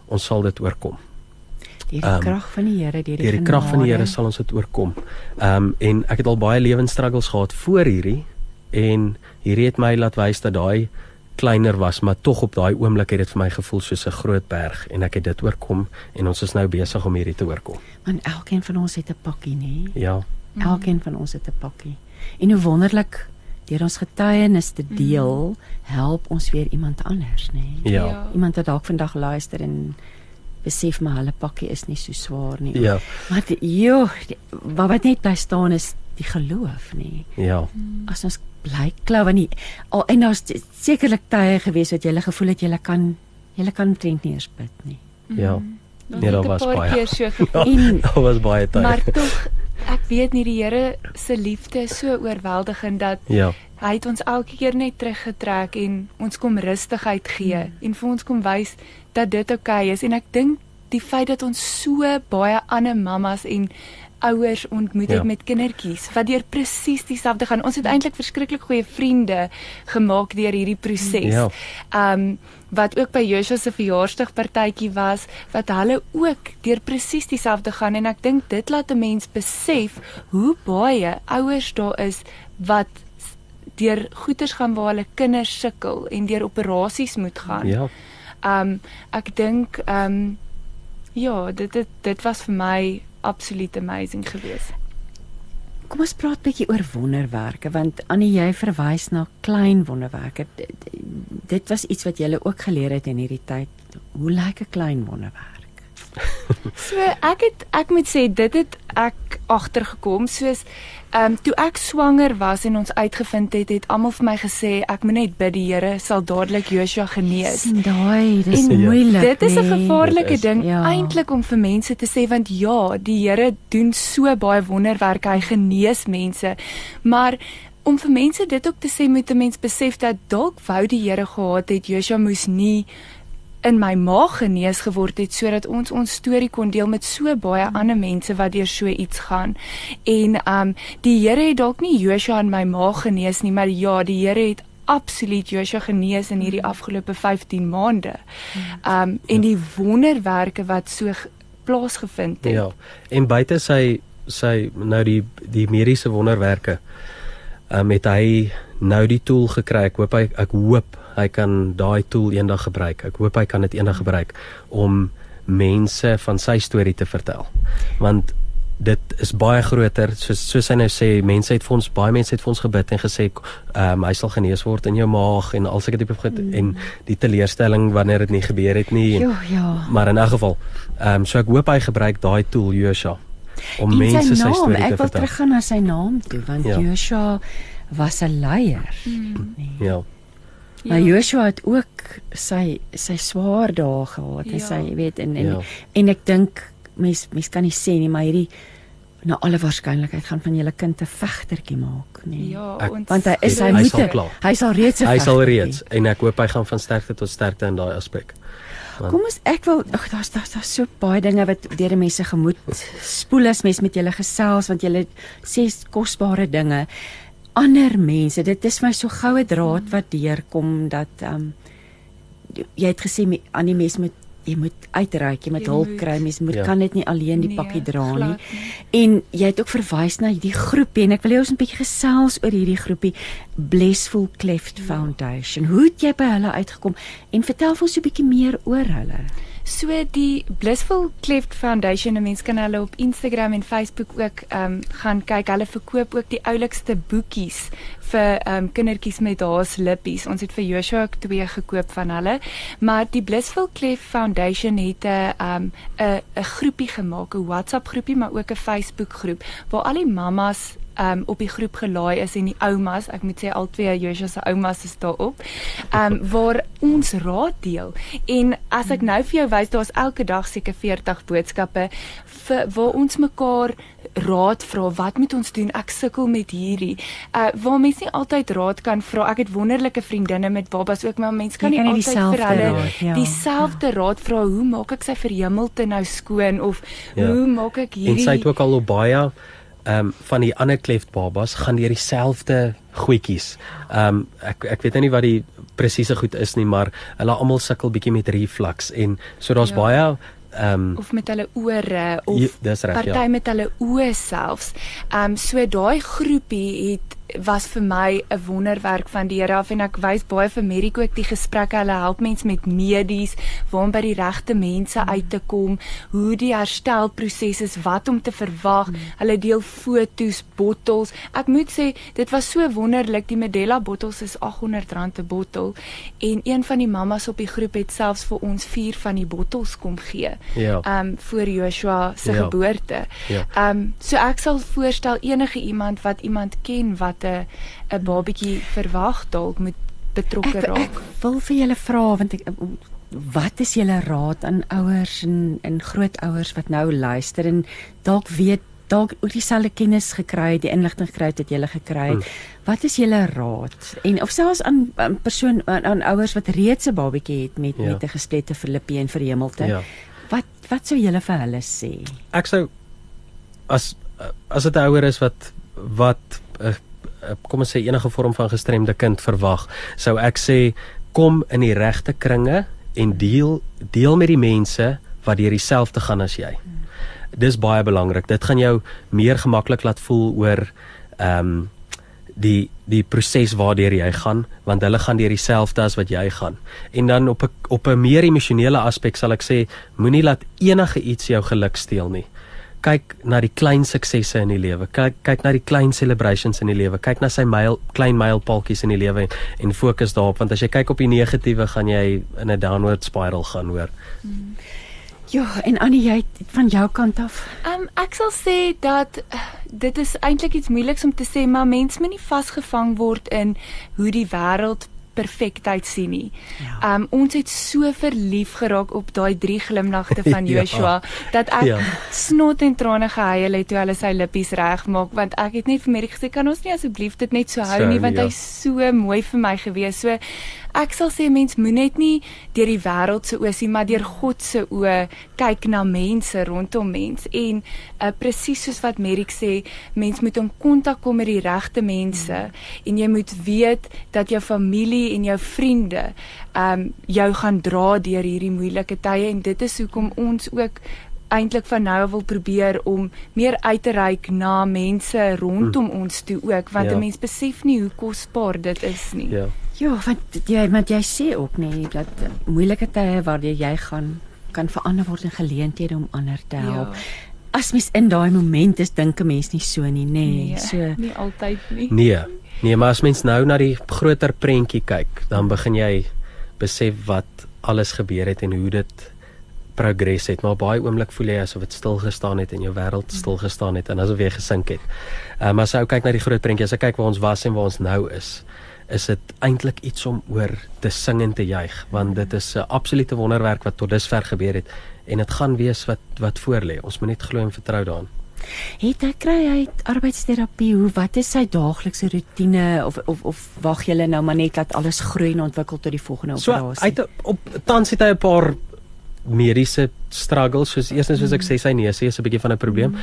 ons sal dit oorkom. Deur die um, krag van die Here, deur die, die krag van die Here sal ons dit oorkom. Ehm um, en ek het al baie lewensstruggles gehad voor hierdie en hierdie het my laat wys dat daai kleiner was, maar tog op daai oomblik het dit vir my gevoel soos 'n groot berg en ek het dit oorkom en ons is nou besig om hierdie te oorkom. Want elkeen van ons het 'n pakkie, nê? Ja. Elkeen van ons het 'n pakkie. En hoe wonderlik deur ons getuienis te deel, help ons weer iemand anders, nê? Ja. ja. Iemand wat dalk vandag luister en besef maar hulle pakkie is nie so swaar nie. Ja. Maar joh, wat wat net bly staan is die geloof nie. Ja. As ons bly glo aan nie al en daar's sekerlik tye gewees wat jy gele gevoel het jy kan jy kan trend nie eens bid nie. Ja. Mm. Nee, daar was baie. Ja, daar was baie tye. Maar tog ek weet nie die Here se liefde is so oorweldigend dat Ja. Hy het ons elke keer net teruggetrek en ons kom rustigheid gee mm. en vir ons kom wys dat dit oukei okay is en ek dink die feit dat ons so baie ander mammas en ouers ontmoet het ja. met kindertjies wat deur presies dieselfde gaan. Ons het eintlik verskriklik goeie vriende gemaak deur hierdie proses. Ja. Um wat ook by Joshua se verjaarsdagpartytjie was wat hulle ook deur presies dieselfde gaan en ek dink dit laat 'n mens besef hoe baie ouers daar is wat deur goeters gaan waar hulle kinders sukkel en deur operasies moet gaan. Ja. Um ek dink um ja, dit dit dit was vir my absoluut amazing geweest. Kom ons praat 'n bietjie oor wonderwerke want Annie jy verwys na klein wonderwerke. Dit was iets wat jy ook geleer het in hierdie tyd. Hoe lyk 'n klein wonderwerk? so ek het ek moet sê dit het ek agtergekom soos ehm um, toe ek swanger was en ons uitgevind het het almal vir my gesê ek moet net bid die Here sal dadelik Joshua genees. Daai, dis en moeilik. Dit is 'n nee. gevaarlike ding ja. eintlik om vir mense te sê want ja, die Here doen so baie wonderwerke, hy genees mense. Maar om vir mense dit ook te sê met 'n mens besef dat dalk wou die Here gehad het Joshua moes nie in my maag genees geword het sodat ons ons storie kon deel met so baie ander mense wat deur so iets gaan. En um die Here het dalk nie Joshua in my maag genees nie, maar ja, die Here het absoluut Joshua genees in hierdie afgelope 15 maande. Um en die wonderwerke wat so plaasgevind het. Ja. En buite sy sy nou die die mediese wonderwerke um, het hy nou die tool gekry. Ek hoop hy ek hoop hy kan daai tool eendag gebruik. Ek hoop hy kan dit eendag gebruik om mense van sy storie te vertel. Want dit is baie groter soos soos hy nou sê mense het vir ons baie mense het vir ons gebid en gesê ehm um, hy sal genees word in jou maag en al sulke tipe goed mm. en die teleurstelling wanneer dit nie gebeur het nie en, Jo, ja. maar in 'n geval ehm um, so ek hoop hy gebruik daai tool Joshua om En mense sy naam, storie te Ek wil vertel teruggaan na sy naam toe want Ja. Joshua was 'n leier. ja Maar Joshua het ook sy sy swaar dae gehad, ja. Ja. sy weet en en, Ja. ja. en ek dink mens mens kan nie sê nie, maar hierdie na alle waarskynlikheid gaan van julle kind 'n vegtertjie maak, nee. Ja, Ek- Want hy is hy, moet sal hy hy sal reeds 'n hy sal reeds en ek hoop hy gaan van sterkte tot sterkte in daai aspek Kom ons ek wil ag daar's daar's daar so baie dinge wat deur die mense gemoed spoel as mens met julle gesels want julle sê kosbare dinge. Ander mense, dit is my so goue draad wat deurkom dat ehm um, jy het gesê me- aan die mens moet jy moet uitreik, jy moet Jy hulp moet- kry, mens moet Ja. kan dit nie alleen die Nee, pakkie dra nie. glad En jy het ook verwys na die groepie en ek wil hê ons 'n bietjie gesels oor hierdie groepie Blissful Cleft Foundation. Hoe het jy by hulle uitgekom en vertel vir ons 'n bietjie meer oor hulle? So die Blissful Cleft Foundation, 'n mens kan hulle op Instagram en Facebook ook ehm um, gaan kyk. Hulle verkoop ook die oulikste boekies vir ehm um, kindertjies met haas lippies. Ons het vir Joshua ook twee gekoop van hulle. Maar die Blissful Cleft Foundation het 'n ehm 'n 'n groepie gemaak, 'n WhatsApp groepie, maar ook 'n Facebook groep waar al die mammas um op die groep gelaai is en die oumas, ek moet sê al twee Joshua se oumas is daarop. Um waar ons raad deel. En as ek nou vir jou wys, daar's elke dag seker 40 boodskappe vir waar ons mekaar raad vra, wat moet ons doen? Ek sukkel met hierdie. Uh waar mense nie altyd raad kan vra. Ek het wonderlike vriendinne met babas ook, maar mense kan nie kan nie altyd vir hulle raad, ja. dieselfde raad vra. Hoe maak ek sy verhemelte nou skoon of Ja. hoe maak ek hierdie En sy het ook al op baie ehm um, van die ander kleft babas gaan deur dieselfde goedjies. Ehm um, ek ek weet nou nie wat die presiese goed is nie, maar hulle almal sukkel bietjie met reflux en so daar's Ja. baie ehm um, of met hulle ore of Ja, reg, party ja. met hulle oë selfs. Ehm um, so daai groepie het was vir my 'n wonderwerk van die Here af en ek wys baie vir Medico ook die gesprekke hulle help mense met medies waar om by die regte mense uit te kom, hoe die herstelproses is, wat om te verwag. Hulle deel fotos, bottels. Ek moet sê dit was so wonderlik. Die Medela bottels is R800 'n bottel en een van die mammas op die groep het selfs vir ons 4 van die bottels kom gee Ja. um voor Joshua se Ja. geboorte. Ja. Um so ek sal voorstel enige iemand wat iemand ken wat 'n 'n babatjie verwag dalk moet betrokke Ek, raak. ek wil vir julle vra want ek wat is julle raad aan ouers en en grootouers wat nou luister en dalk weet dalk ook dieselfde kennis gekry het, die inligting gekry het wat julle gekry het. Wat is julle raad? En of selfs aan, aan persoon aan, aan ouers wat reeds 'n babatjie het met Ja. met 'n gesplette verlippie en verhemelte. Ja. Wat wat sou julle vir hulle sê? ek sou as as dit 'n ouer is wat wat uh, uh, kom ons sê enige vorm van gestremde kind verwag, sou ek sê kom in die regte kringe en deel deel met die mense wat deur dieselfde gaan as jy. Dis baie belangrik. Dit gaan jou meer gemaklik laat voel oor ehm um, die die proses waardeur jy gaan want hulle gaan deur dieselfde as wat jy gaan. En dan op 'n op 'n meer emosionele aspek sal ek sê moenie laat enige iets jou geluk steel nie. Kyk na die klein suksesse in die lewe. Kyk kyk na die klein celebrations in die lewe. Kyk na sy myl klein mylpaaltjies in die lewe en, en fokus daarop want as jy kyk op die negatiewe gaan jy in 'n downward spiral gaan hoor. Ja, en Annie, jy van jou kant af. Um ek sal sê dat uh, dit is eintlik iets moeiliks om te sê, maar mens moet nie vasgevang word in hoe die wêreld perfektheid sien nie. Ja. Um ons het so verlief geraak op daai drie glimlagte van Joshua ja. dat ek ja. snot en trane gehuil het toe hulle sy lippies regmaak want ek het net vir Mary gesê kan ons nie asseblief dit net so hou so, nie want ja. hy's so mooi vir my gewees. So ek sal sê mens moet net nie deur die wêreld se oë sien, maar deur God se oë kyk na mense rondom mens en uh, presies soos wat Merrick sê, mens moet in kontak kom met die regte mense en jy moet weet dat jou familie en jou vriende um, jou gaan dra deur hierdie moeilike tye en dit is hoekom ons ook eintlik van nou wil probeer om meer uit te reik na mense rondom hmm. ons toe ook want ja. 'n mens besef nie hoe kosbaar dit is nie. Ja. Ja, want jy want jy sê ook nê dat moeilike tye waar jy gaan kan verander word in geleenthede om ander te help. Ja. As mens in daai moment is, dink 'n mens nie so nie, nê. Nee, so nie altyd nie. Nee. Nee, maar as mens nou na die groter prentjie kyk, dan begin jy besef wat alles gebeur het en hoe dit progress het. Maar baie oomblik voel jy asof dit stil gestaan het en jou wêreld stil gestaan het en asof jy gesink het. Ehm um, maar as jy kyk na die groot prentjie, as jy kyk waar ons was en waar ons nou is, is dit eintlik iets om oor te sing en te juig want dit is 'n absolute wonderwerk wat tot dusver gebeur het en dit gaan wees wat wat voorlê. Ons moet net glo en vertrou daarin. Het hy kry hy arbeidsterapie? Hoe wat is sy daaglikse rotine of of of wag jy nou maar net dat alles groei en ontwikkel tot die volgende operasie? So, het op tans het hy 'n paar mediese struggles soos eerstens soos ek sê sy neus is 'n bietjie van 'n probleem. Mm.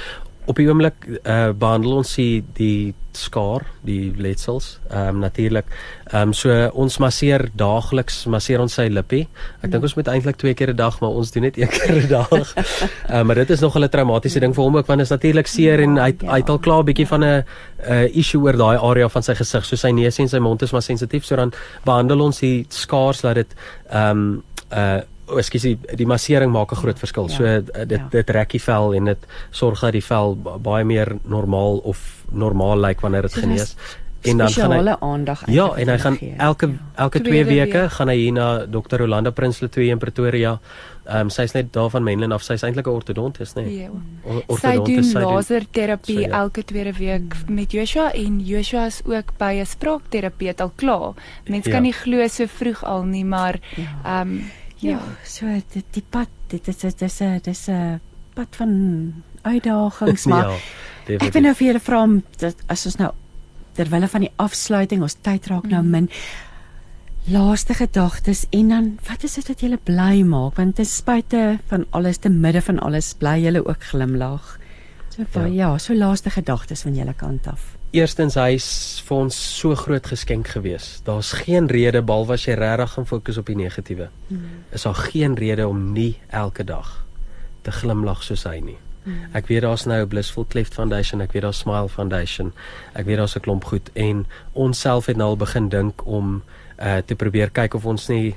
Op die oomblik uh, behandel ons die, die skaar, die letsels, ehm um, natuurlik. Ehm um, so ons masseer daagliks, masseer ons sy lippie. Ek dink ons moet eintlik twee keer 'n dag, maar ons doen net een keer 'n dag. Ehm um, maar dit is nog 'n traumatiese ding vir hom ook want is natuurlik seer en hy hy het al klaar 'n bietjie van 'n uh, issue oor daai area van sy gesig, so sy neus en sy mond is maar sensitief, so dan behandel ons die skaars laat dit ehm um, uh O, ekskuus, die massering maak 'n groot verskil. Ja, so eh, dit ja. dit rek die vel en dit sorg dat die vel baie meer normaal of normaal lyk wanneer dit genees. En dan gaan hy aandag Ja, en hy gaan elke ja. elke 2 weke week. gaan hy hier na Dr. Rolanda Prinsloo 2 in Pretoria. Ehm um, sy's net daar van Menlyn af. Sy's eintlik 'n ortodontis, nê? Nee. Ja. Ortodontis. Sy doen laserterapie so, ja. elke tweede week met Joshua en Joshua is ook by 'n spraakterapeut al klaar. Mense ja. kan nie glo so vroeg al nie, maar ja. ehm ja. um, Ja, ja, so dit die pad, dit is dit is 'n dis 'n pad van uitdagings, maar ja, ek wil nou vir julle vra om dat as ons nou terwyl van die afsluiting ons tyd raak nou mm. min laaste gedagtes en dan wat is dit wat julle bly maak? Want ten spyte van alles te midde van alles bly julle ook glimlag. So ja, ja so laaste gedagtes van julle kant af eerstens hy's vir ons so groot geskenk gewees. Daar's geen rede behalwe as jy regtig gaan fokus op die negatiewe. Hmm. Is daar geen rede om nie elke dag te glimlag soos hy nie. Hmm. Ek weet daar's nou 'n Blissful Cleft Foundation, ek weet daar's Smile Foundation. Ek weet daar's 'n klomp goed en ons self het nou al begin dink om uh te probeer kyk of ons nie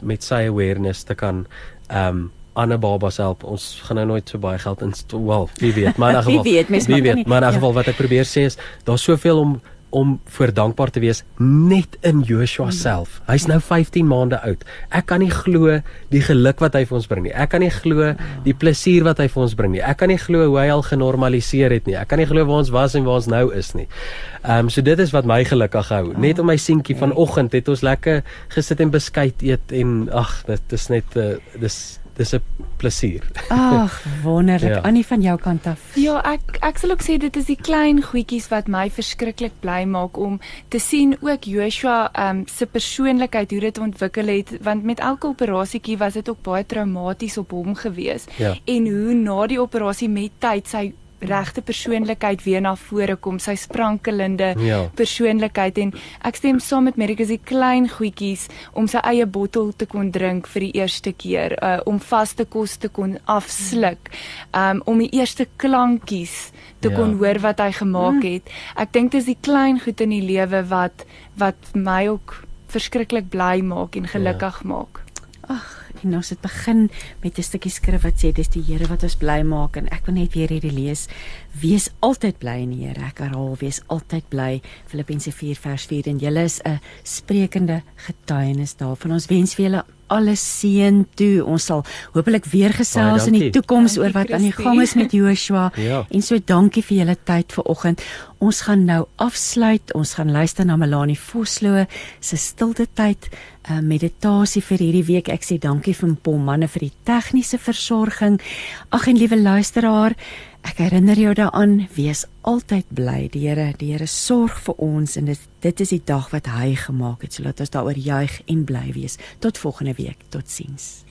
met sy awareness te kan um ander babas help. Ons gaan nou nooit so baie geld in wel, wie weet, maar in geval. wie weet, mens wie weet, maar in ja. geval wat ek probeer sê is daar's soveel om om voor dankbaar te wees net in Joshua hmm. self. Hy's nou 15 maande oud. Ek kan nie glo die geluk wat hy vir ons bring nie. Ek kan nie glo die plesier wat hy vir ons bring nie. Ek kan nie glo hoe hy al genormaliseer het nie. Ek kan nie glo waar ons was en waar ons nou is nie. Ehm um, so dit is wat my gelukkig hou. Net om my seentjie vanoggend het ons lekker gesit en beskuit eet en ag, dit is net uh, dis dis 'n plesier. Ag, wonderlik. ja. Annie van jou kant af. Ja, ek ek sal ook sê dit is die klein goedjies wat my verskriklik bly maak om te sien ook Joshua um se persoonlikheid hoe dit ontwikkel het want met elke operasietjie was dit ook baie traumaties op hom gewees. Ja. En hoe na die operasie met tyd sy regte persoonlikheid weer na vore kom, sy sprankelende ja. persoonlikheid en ek stem saam met Merrick as die klein goedjies om sy eie bottel te kon drink vir die eerste keer, uh, om vaste kos te kon afsluk, um, om die eerste klankies te ja. kon hoor wat hy gemaak het. Ek dink dis die klein goed in die lewe wat wat my ook verskriklik bly maak en gelukkig ja. maak. Ag En ons het begin met 'n stukkie skrif wat sê dis die Here wat ons bly maak en ek wil net weer hierdie lees. Wees altyd bly in die Here. Ek herhaal, wees altyd bly. Filippense 4 vers 4 en julle is 'n sprekende getuienis daarvan. Ons wens vir julle alles seën toe. Ons sal hopelik weer gesels in die toekoms oor wat aan die gang is met Joshua. Ja. En so dankie vir julle tyd vanoggend. Ons gaan nou afsluit. Ons gaan luister na Melanie Vosloo se stilte tyd uh, meditasie vir hierdie week. Ek sê dankie vir Paul manne vir die tegniese versorging. Ag en liewe luisteraar, ek herinner jou daaraan, wees altyd bly. Die Here, die Here sorg vir ons en dit dit is die dag wat hy gemaak het. So laat ons daaroor juig en bly wees. Tot volgende week. Totsiens.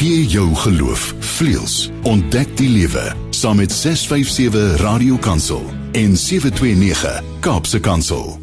Gee jou geloof vleuels. Ontdek die lewe saam met 657 Radio Kansel en 729 Kaapse Kansel.